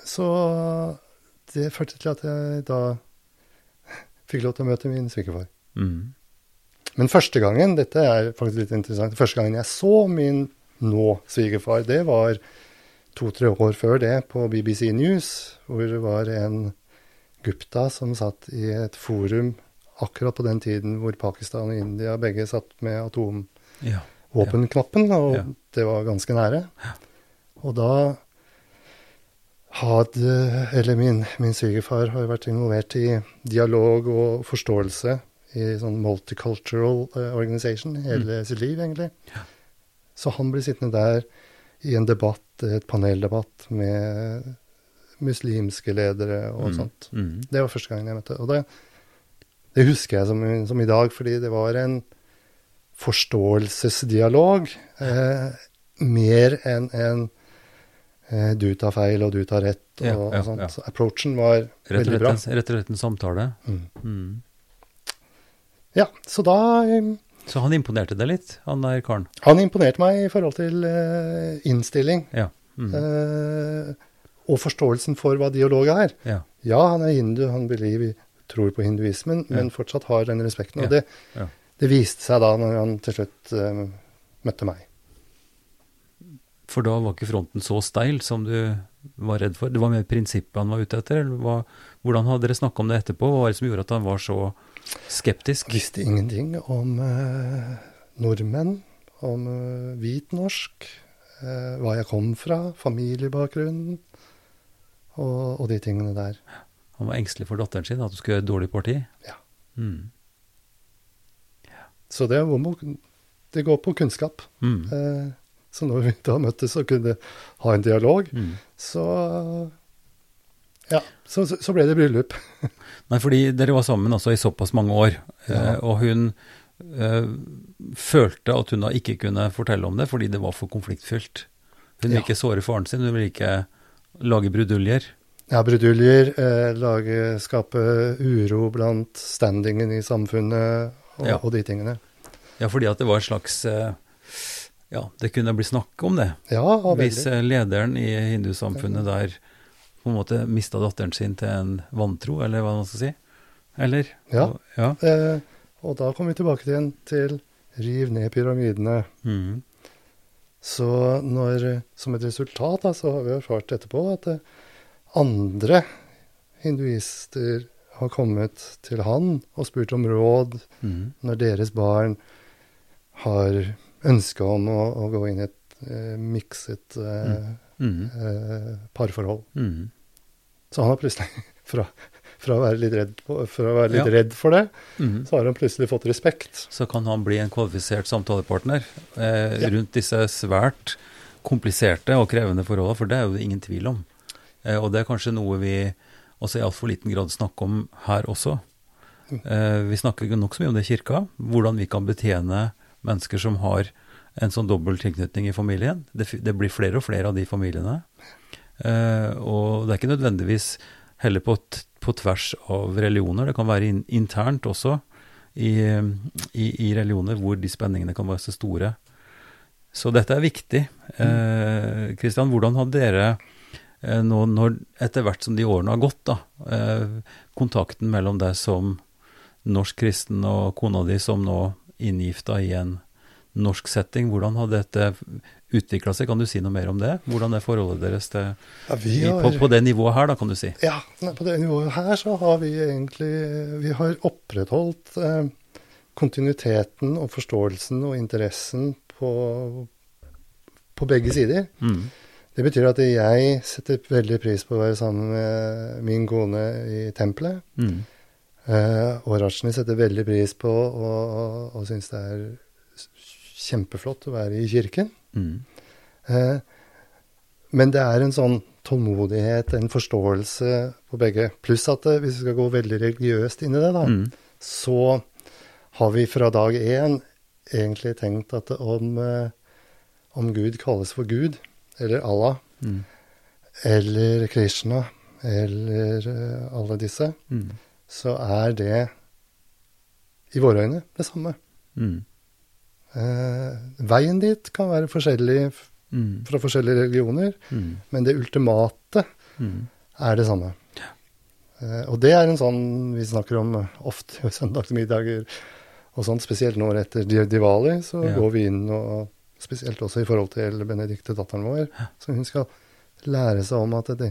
Så det førte til at jeg da fikk lov til å møte min svigerfar. Mm. Men første gangen, dette er faktisk litt interessant, første gangen jeg så min nå svigerfar, det var to-tre år før det på BBC News, hvor det var en Gupta som satt i et forum akkurat på den tiden hvor Pakistan og India begge satt med atomvåpenknappen, og ja. det var ganske nære. Og da hadde Eller min, min svigerfar har vært involvert i dialog og forståelse i sånn multicultural uh, organization hele mm. sitt liv, egentlig. Så han blir sittende der i en debatt, et paneldebatt med muslimske ledere og mm. sånt. Mm. Det var første gangen jeg møtte Og det, det husker jeg som, som, i dag, fordi det var en forståelsesdialog eh, mer enn en eh, du tar feil og du tar rett og, ja, ja, og sånt. Ja. Så approachen var rett veldig bra. Rett og slett en samtale. Mm. mm. Ja, så da um, Så han imponerte deg litt, han der karen? Han imponerte meg i forhold til uh, innstilling. Ja. Mm. Eh, og forståelsen for hva dialog er. Ja. ja, han er hindu, han believe, tror på hinduismen, ja. men fortsatt har den respekten. Og det, det, viste seg da når han til slutt eh, møtte meg. For da var ikke fronten så steil som du var redd for? Det var mer prinsippet han var ute etter? eller hva, Hvordan hadde dere snakka om det etterpå? Hva var det som gjorde at han var så Skeptisk? Visste ingenting om eh, nordmenn, om eh, hvit norsk, eh, hva jeg kom fra, familiebakgrunnen og, og, de tingene der. Han var engstelig for datteren sin, at hun skulle gjøre et dårlig parti? Ja. Mm. ja. Så det, det, går på kunnskap. Mm. Eh, så når vi da møttes og kunne ha en dialog, mm. så ja, så, så, ble det bryllup. Nei, fordi dere var sammen altså i såpass mange år, ja. Eh, og hun øh, følte at hun da ikke kunne fortelle om det fordi det var for konfliktfylt. Hun ville ja. ikke såre faren sin, hun ville ikke lage bruduljer. Ja, bruduljer, eh, lage, skape uro blant standingen i samfunnet og, ja. og, de tingene. Ja, fordi at det var en slags eh, Ja, det kunne bli snakk om det. Ja, veldig. Hvis eh, lederen i hindusamfunnet der på en måte mista datteren sin til en vantro, eller hva man skal si? Eller? Ja. Og, ja. Eh, og da kommer vi tilbake igjen til riv ned pyramidene. Mm. Så når, som et resultat da, så har vi erfart etterpå at eh, andre hinduister har kommet til han og spurt om råd mm. når deres barn har ønske om å, å, gå inn i et eh, mikset eh, mm. Eh, parforhold. Mm. Så han har plutselig, fra, fra, å være litt redd, på, å være litt ja. redd for det, mm. så har han plutselig fått respekt. Så kan han bli en kvalifisert samtalepartner eh, ja. rundt disse svært kompliserte og krevende forholdene, for det er jo ingen tvil om. Eh, og det er kanskje noe vi også i altfor liten grad snakker om her også. Mm. Eh, vi snakker nokså mye om det i kirka, hvordan vi kan betjene mennesker som har en sånn dobbel tilknytning i familien. Det, det, blir flere og flere av de familiene. Uh, og det er ikke nødvendigvis heller på, på, tvers av religioner. Det kan være in, internt også i, i, i, religioner hvor de spenningene kan være så store. Så dette er viktig. Kristian, uh, hvordan har dere uh, nå, når, etter hvert som de årene har gått, da, kontakten mellom deg som norsk kristen og kona di som nå inngifta i en norsk setting, hvordan har dette utvikla seg. Kan du si noe mer om det? Hvordan er forholdet deres til, ja, har, på, på, det nivået her, da, kan du si? Ja, på det nivået her så har vi egentlig Vi har opprettholdt eh, kontinuiteten og forståelsen og interessen på, på begge sider. Mm. Det betyr at jeg setter veldig pris på å være sammen med min kone i tempelet. Mm. Uh, og Rajni setter veldig pris på og, og, og syns det er kjempeflott å være i kirken. Mm. Uh, men det er en sånn tålmodighet, en forståelse på begge. Pluss at uh, hvis vi skal gå veldig religiøst inn i det, da, mm. så har vi fra dag én egentlig tenkt at om, om Gud kalles for Gud, eller Allah, mm. eller Krishna, eller alle disse, mm så er det i våre øyne det samme. Mm. Eh, veien dit kan være forskjellig mm. fra forskjellige religioner, mm. men det ultimate mm. er det samme. Ja. Eh, og det er en sånn vi snakker om ofte i søndagsmiddager og sånt, spesielt nå etter Diwali, så ja. går vi inn og Spesielt også i forhold til Benedicte, datteren vår, ja. så hun skal lære seg om at det,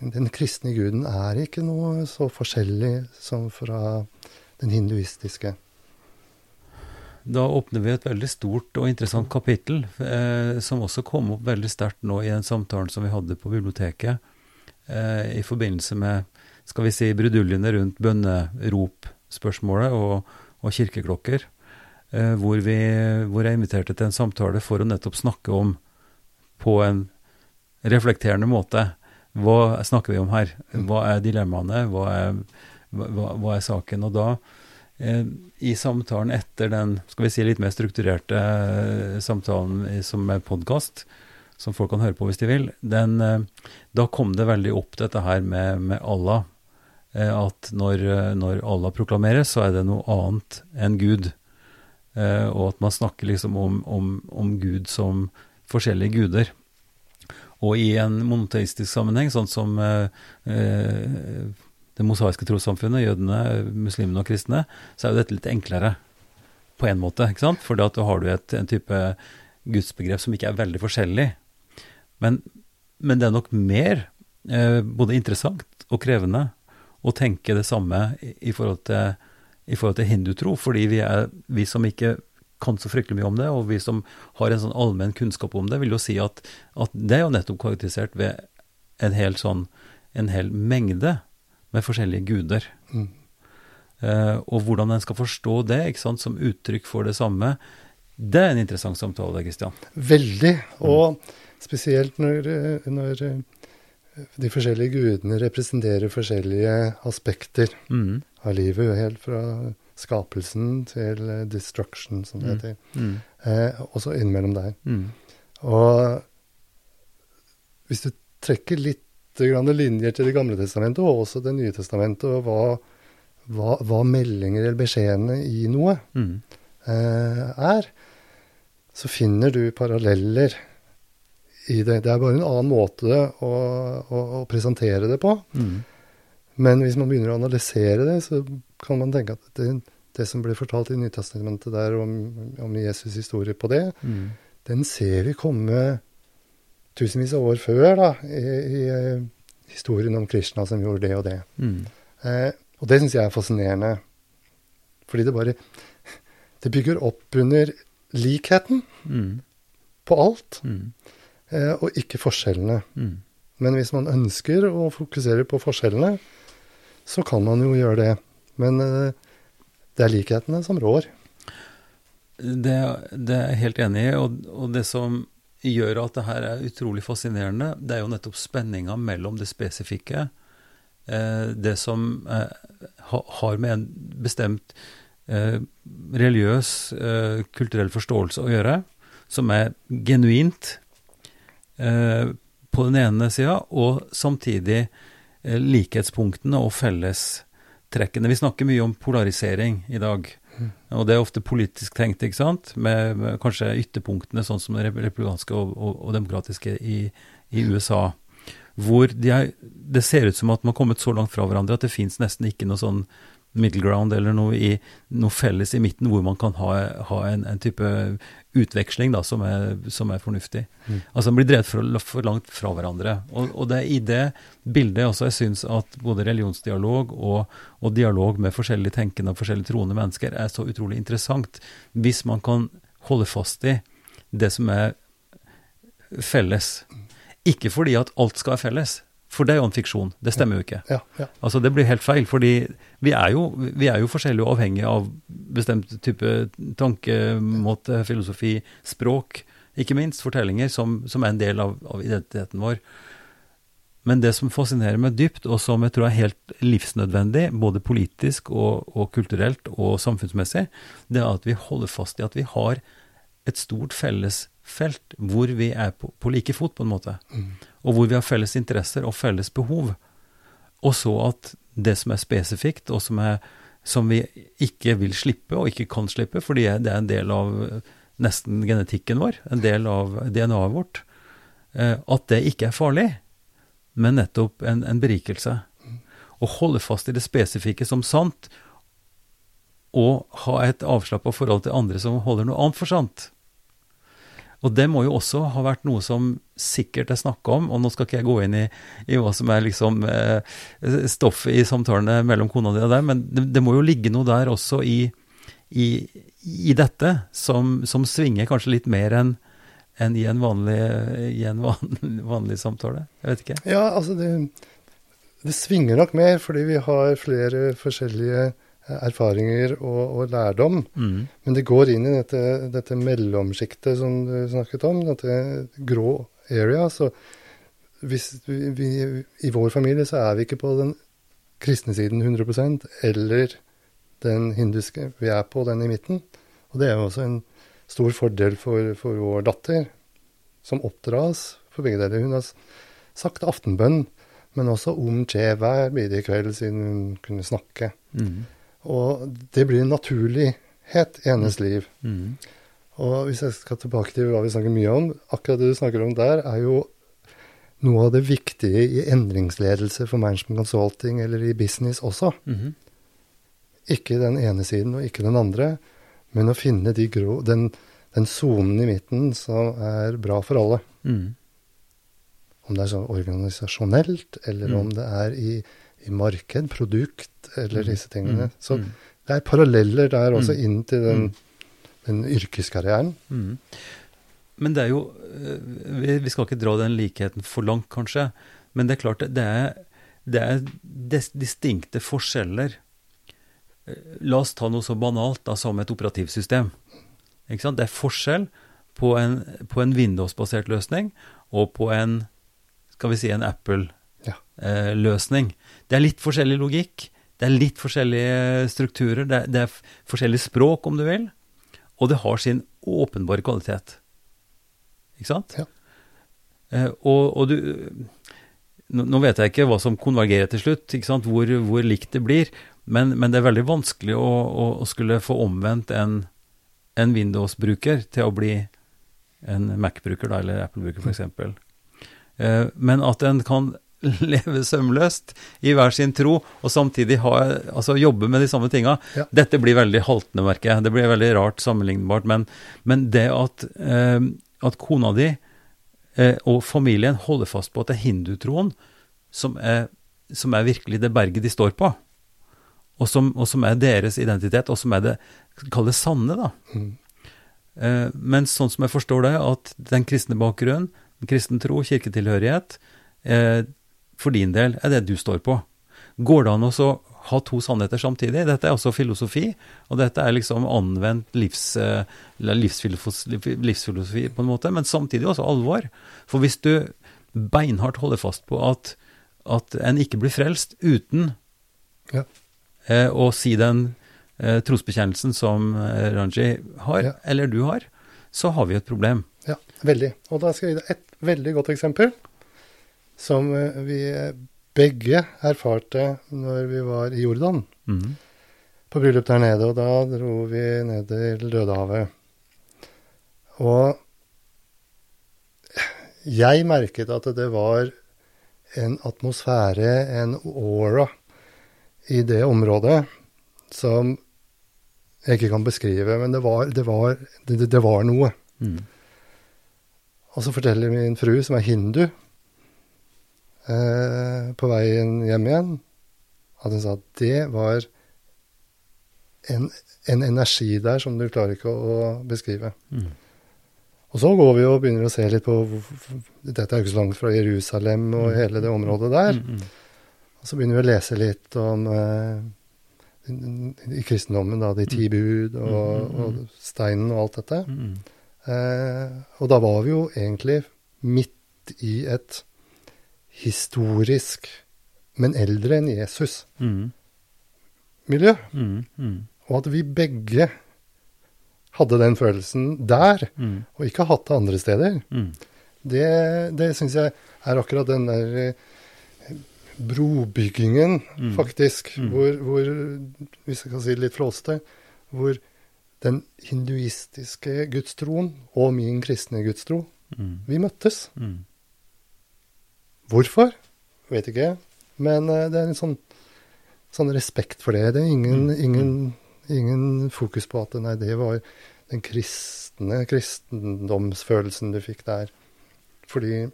den kristne guden er ikke noe så forskjellig som fra den hinduistiske. Da åpner vi et veldig stort og interessant kapittel, eh, som også kom opp veldig sterkt nå i den samtalen som vi hadde på biblioteket, eh, i forbindelse med skal vi si, bruduljene rundt bønnerop-spørsmålet og, og, kirkeklokker, eh, hvor, vi, hvor jeg inviterte til en samtale for å nettopp snakke om, på en reflekterende måte, hva snakker vi om her? Hva er dilemmaene? Hva er, hva, hva er saken? Og da, i samtalen etter den skal vi si litt mer strukturerte eh, samtalen som er podkast, som folk kan høre på hvis de vil, den, eh, da kom det veldig opp dette her med, med Allah. Eh, at når, når, Allah proklameres, så er det noe annet enn Gud. Eh, og at man snakker liksom om, om, om Gud som forskjellige guder. Og i en monoteistisk sammenheng, sånn som eh, eh, det mosaiske trossamfunnet, jødene, muslimene og kristne, så er jo dette litt enklere på en måte. ikke sant? For da har du et, en type gudsbegrep som ikke er veldig forskjellig. Men, men det er nok mer eh, både interessant og krevende å tenke det samme i, i forhold til i forhold til hindutro, fordi vi, er, vi som ikke kan så fryktelig mye om det, og vi som har en sånn allmenn kunnskap om det, vil jo si at, at det er jo nettopp karakterisert ved en hel sånn en hel mengde med forskjellige guder. Mm. Uh, og hvordan en skal forstå det ikke sant, som uttrykk for det samme, det er en interessant samtale, Kristian. Veldig. Og mm. spesielt når, når, de forskjellige gudene representerer forskjellige aspekter mm. av livet. Helt fra skapelsen til eh, destruction, som det mm. heter. Mm. Eh, også innimellom der. Mm. Og hvis du trekker litt linjer til Det gamle testamentet og også Det nye testamentet, og hva, hva, hva meldinger eller beskjedene i noe mm. eh, er, så finner du paralleller i det. Det er bare en annen måte å, å, å presentere det på. Mm. Men hvis man begynner å analysere det, så kan man tenke at det, det som blir fortalt i Nytestamentet der om, om Jesus' historie på det, mm. den ser vi komme tusenvis av år før da, i, i, i historien om Krishna som gjorde det og det. Mm. Eh, og det syns jeg er fascinerende. Fordi det bare Det bygger opp under likheten mm. på alt, mm. eh, og ikke forskjellene. Mm. Men hvis man ønsker å fokusere på forskjellene, så kan man jo gjøre det. Men eh, det er likhetene som rår. Det, det er jeg helt enig i. Og, og, det som gjør at det her er utrolig fascinerende, det er jo nettopp spenninga mellom det spesifikke, eh, det som eh, har med en bestemt eh, religiøs, kulturell forståelse å gjøre, som er genuint på den ene sida, og samtidig likhetspunktene og fellestrekkene. Vi snakker mye om polarisering i dag. Og det er ofte politisk tenkt, ikke sant? Med, med kanskje ytterpunktene, sånn som det republikanske og, og, og demokratiske i, i, USA. Hvor de er, det ser ut som at man har kommet så langt fra hverandre at det fins nesten ikke noe sånn middle ground eller noe, i, noe, felles i midten hvor man kan ha, ha en, en, type utveksling da, som, er, som er fornuftig. Mm. Altså Man blir drevet for, for, langt fra hverandre. Og, og, det er i det bildet også jeg syns at både religionsdialog og, og, dialog med forskjellig tenkende og forskjellig troende mennesker er så utrolig interessant. Hvis man kan holde fast i det som er felles. Ikke fordi at alt skal være felles, for det er jo en fiksjon. Det stemmer jo ikke. Ja, ja. Altså Det blir helt feil, fordi vi er jo, vi er jo forskjellige og avhengige av bestemt type tankemåte, filosofi, språk, ikke minst fortellinger, som, som er en del av, av, identiteten vår. Men det som fascinerer meg dypt, og som jeg tror er helt livsnødvendig, både politisk og, og kulturelt og samfunnsmessig, det er at vi holder fast i at vi har et stort fellesfelt hvor vi er på, på like fot, på en måte. Mm og hvor vi har felles interesser og felles behov. Og så at det som er spesifikt, og som, er, som vi ikke vil slippe, og ikke kan slippe, fordi det er en del av nesten genetikken vår, en del av DNA-et vårt, eh, at det ikke er farlig, men nettopp en, en berikelse. Å holde fast i det spesifikke som sant, og ha et avslappa forhold til andre som holder noe annet for sant. Og det må jo også ha vært noe som sikkert er snakka om, og nå skal ikke jeg gå inn i, i hva som er liksom eh, stoffet i samtalene mellom kona di og deg, men det, det, må jo ligge noe der også i, i, i dette som, som, svinger kanskje litt mer enn enn i en vanlig, i en vanlig, vanlig, samtale? Jeg vet ikke. Ja, altså det, det svinger nok mer fordi vi har flere forskjellige erfaringer og, og lærdom. Mm. Men det går inn i dette, dette mellomsjiktet som du snakket om, dette grå area. Så hvis vi, vi, i vår familie så er vi ikke på den kristne siden 100% eller den hinduske. Vi er på den i midten. Og det er jo også en stor fordel for, for vår datter, som oppdras for begge deler. Hun har sagt aftenbønn, men også om che hver bidige kveld siden hun kunne snakke. Mm. Og det blir en naturlighet i hennes liv. Mm. Og hvis jeg skal tilbake til hva vi snakker mye om, akkurat det du snakker om der, er jo noe av det viktige i endringsledelse for management consulting eller i business også. Mm Ikke den ene siden og ikke den andre, men å finne de grå, den sonen i midten som er bra for alle. Mm. Om det er så organisasjonelt, eller mm. om det er i i marked, produkt eller mm. disse tingene. Mm. Så mm. det er paralleller der også inn til den, den yrkeskarrieren. Men det er jo eh, Vi skal ikke dra den likheten for langt, kanskje. Men det er klart, det er, det er distinkte forskjeller. Eh, la oss ta noe så banalt da, som et operativsystem. Det er forskjell på en, på en Windows-basert løsning og på en skal vi si en Apple-løsning. Ja. Eh, det er litt forskjellig logikk. Det er litt forskjellige strukturer. Det er, det er forskjellig språk, om du vil. Og det har sin åpenbare kvalitet. Ikke sant? Ja. Eh, og, og, du Nå vet jeg ikke hva som konvergerer til slutt, ikke sant? Hvor, hvor likt det blir. Men, men, det er veldig vanskelig å, å, å skulle få omvendt en, en Windows-bruker til å bli en Mac-bruker, eller Apple-bruker, f.eks. Eh, men at en kan leve sømløst i hver sin tro, og samtidig ha, altså jobbe med de samme tinga. Ja. Dette blir veldig haltende, merker jeg. Det blir veldig rart sammenlignbart. Men, men det at, eh, at, kona di eh, og familien holder fast på at det er hindutroen som er, som er virkelig det berget de står på, og som, og som, er deres identitet, og som er det Kall det sanne, da. Mm. Eh, men sånn som jeg forstår det, at den kristne bakgrunnen, kristen tro, kirketilhørighet, eh, for din del er det du står på. Går det an å ha to sannheter samtidig? Dette er også filosofi, og dette er liksom anvendt livs, eh, livsfilosofi, livsfilosofi, på en måte, men samtidig også alvor. For hvis du beinhardt holder fast på at, at en ikke blir frelst uten ja. eh, å si den eh, trosbekjennelsen som eh, Ranji har, ja. eller du har, så har vi et problem. Ja, veldig. Og da skal jeg gi deg et veldig godt eksempel som eh, vi begge erfarte når vi var i Jordan. Mm. På bryllup der nede, og da dro vi ned til Dødehavet. Og jeg merket at det var en atmosfære, en aura, i det området som jeg ikke kan beskrive, men det var, det var, det, det var noe. Mm. Og så forteller min fru, som er hindu, eh, på veien hjem igjen, at hun sa at det var en, en, energi der som du klarer ikke å, å beskrive. Mm. Og så går vi og begynner å se litt på Dette er jo ikke så langt fra Jerusalem og mm. hele det området der. Mm, mm. Og så begynner vi å lese litt om eh, i kristendommen, da, de ti bud og, og steinen og alt dette. Eh, og da var vi jo egentlig midt i et historisk, men eldre enn Jesus, miljø. Og at vi begge hadde den følelsen der, mm. og ikke hatt det andre steder. Mm. Det, det syns jeg er akkurat den der eh, brobyggingen, mm. faktisk, mm. hvor, hvor, hvis jeg kan si det litt flåste, hvor den hinduistiske gudstroen og min kristne gudstro, mm. vi møttes. Mm. Hvorfor? Vet ikke. Men uh, det er en sånn, sånn, respekt for det. Det er ingen, ingen ingen fokus på at nei, det var den kristne kristendomsfølelsen du fikk der. Fordi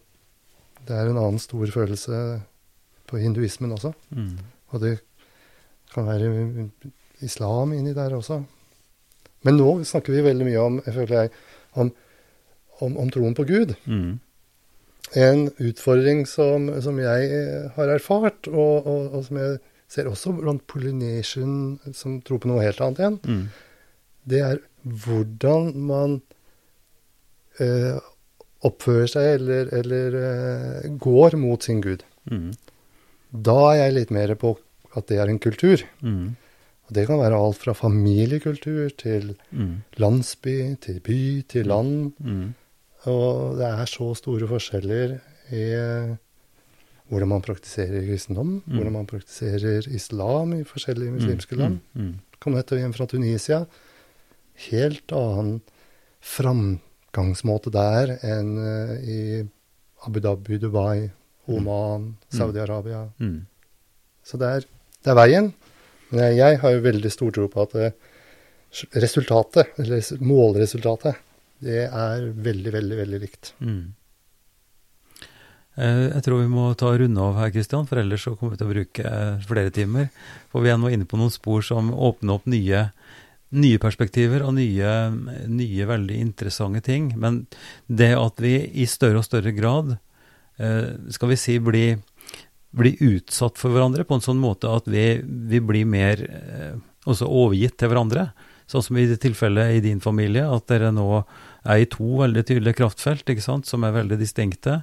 det er en annen stor følelse på hinduismen også. Mm. Og det kan være islam inni der også. Men nå snakker vi veldig mye om, jeg føler jeg, om, om, om troen på Gud. Mm. En utfordring som, som, jeg har erfart, og, og, og som jeg ser også blant Polynesian, som tror på noe helt annet igjen, mm. det er hvordan man eh, oppfører seg eller, eller eh, går mot sin gud. Mm. Da er jeg litt mer på at det er en kultur. Mm. Og det kan være alt fra familiekultur til mm. landsby, til by, til land. Mm. Og det er så store forskjeller i hvordan man praktiserer kristendom, mm. hvordan man praktiserer islam i forskjellige mm. muslimske land. Mm. Mm. Kom nettopp hjem fra Tunisia. Helt annen framgangsmåte der enn uh, i Abu Dhabi, Dubai, Oman, mm. Saudi-Arabia. Mm. Så det er, det er, veien. Men jeg, jeg, har jo veldig stor tro på at eh, resultatet, eller målresultatet, det er veldig, veldig, veldig likt. Mm. Eh, jeg tror vi må ta runde av her, Kristian, for ellers så kommer vi til å bruke eh, flere timer. For vi er nå inne på noen spor som åpner opp nye, nye perspektiver og nye, nye, veldig interessante ting. Men det at vi i større og større grad, eh, skal vi si, blir, blir utsatt for hverandre på en sånn måte at vi, vi blir mer også overgitt til hverandre. Sånn som i det tilfellet i din familie, at dere nå er i to veldig tydelige kraftfelt, ikke sant, som er veldig distinkte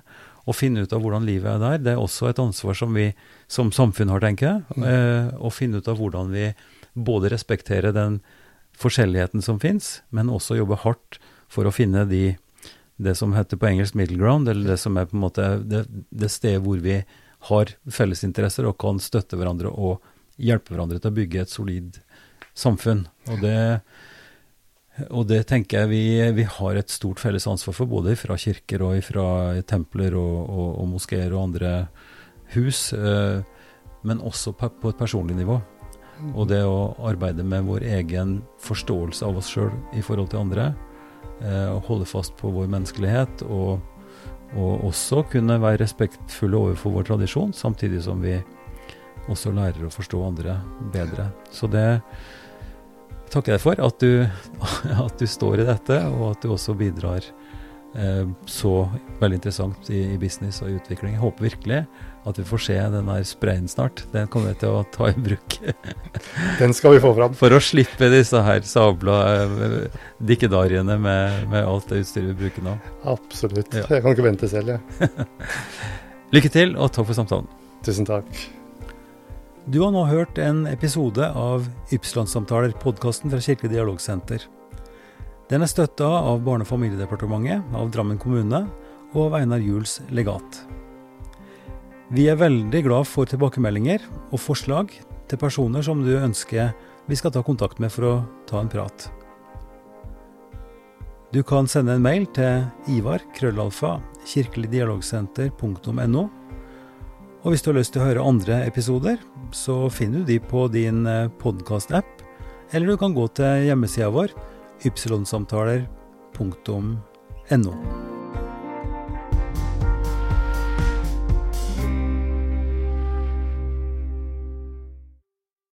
å finne ut av hvordan livet er der, det er også et ansvar som vi som samfunn har, tenker jeg. Mm. Eh, å finne ut av hvordan vi både respekterer den forskjelligheten som fins, men også jobber hardt for å finne de, det som heter på engelsk middle ground, eller det som er på en måte det, det stedet hvor vi har fellesinteresser og kan støtte hverandre og hjelpe hverandre til å bygge et solid samfunn. Og det og det tenker jeg vi, vi, har et stort felles ansvar for, både fra kirker og fra templer og, og, og moskeer og andre hus, eh, men også på, et personlig nivå. Og det å arbeide med vår egen forståelse av oss sjøl i forhold til andre, eh, og holde fast på vår menneskelighet, og, og også kunne være respektfulle overfor vår tradisjon, samtidig som vi også lærer å forstå andre bedre. Så det takker deg for at du, at du, står i dette, og at du også bidrar eh, så veldig interessant i, i, business og utvikling. Jeg håper virkelig at vi får se den der sprayen snart. Den kommer vi til å ta i bruk. den skal vi få fram. For å slippe disse her sabla eh, dikkedariene med, med, alt det utstyret vi bruker nå. Absolutt. Ja. Jeg kan ikke vente selv, jeg. Lykke til, og takk for samtalen. Tusen takk. Du har nå hørt en episode av Ypsilon-samtaler, podkasten fra Kirkelig dialogsenter. Den er støtta av Barne- og familiedepartementet, av Drammen kommune og av Einar Juels legat. Vi er veldig glad for tilbakemeldinger og forslag til personer som du ønsker vi skal ta kontakt med for å ta en prat. Du kan sende en mail til ivar krøllalfa kirkeligdialogsenter.no og hvis du har lyst til å høre andre episoder, så finner du de på din eh, podkast-app, eller du kan gå til hjemmesida vår ypsilonsamtaler.no.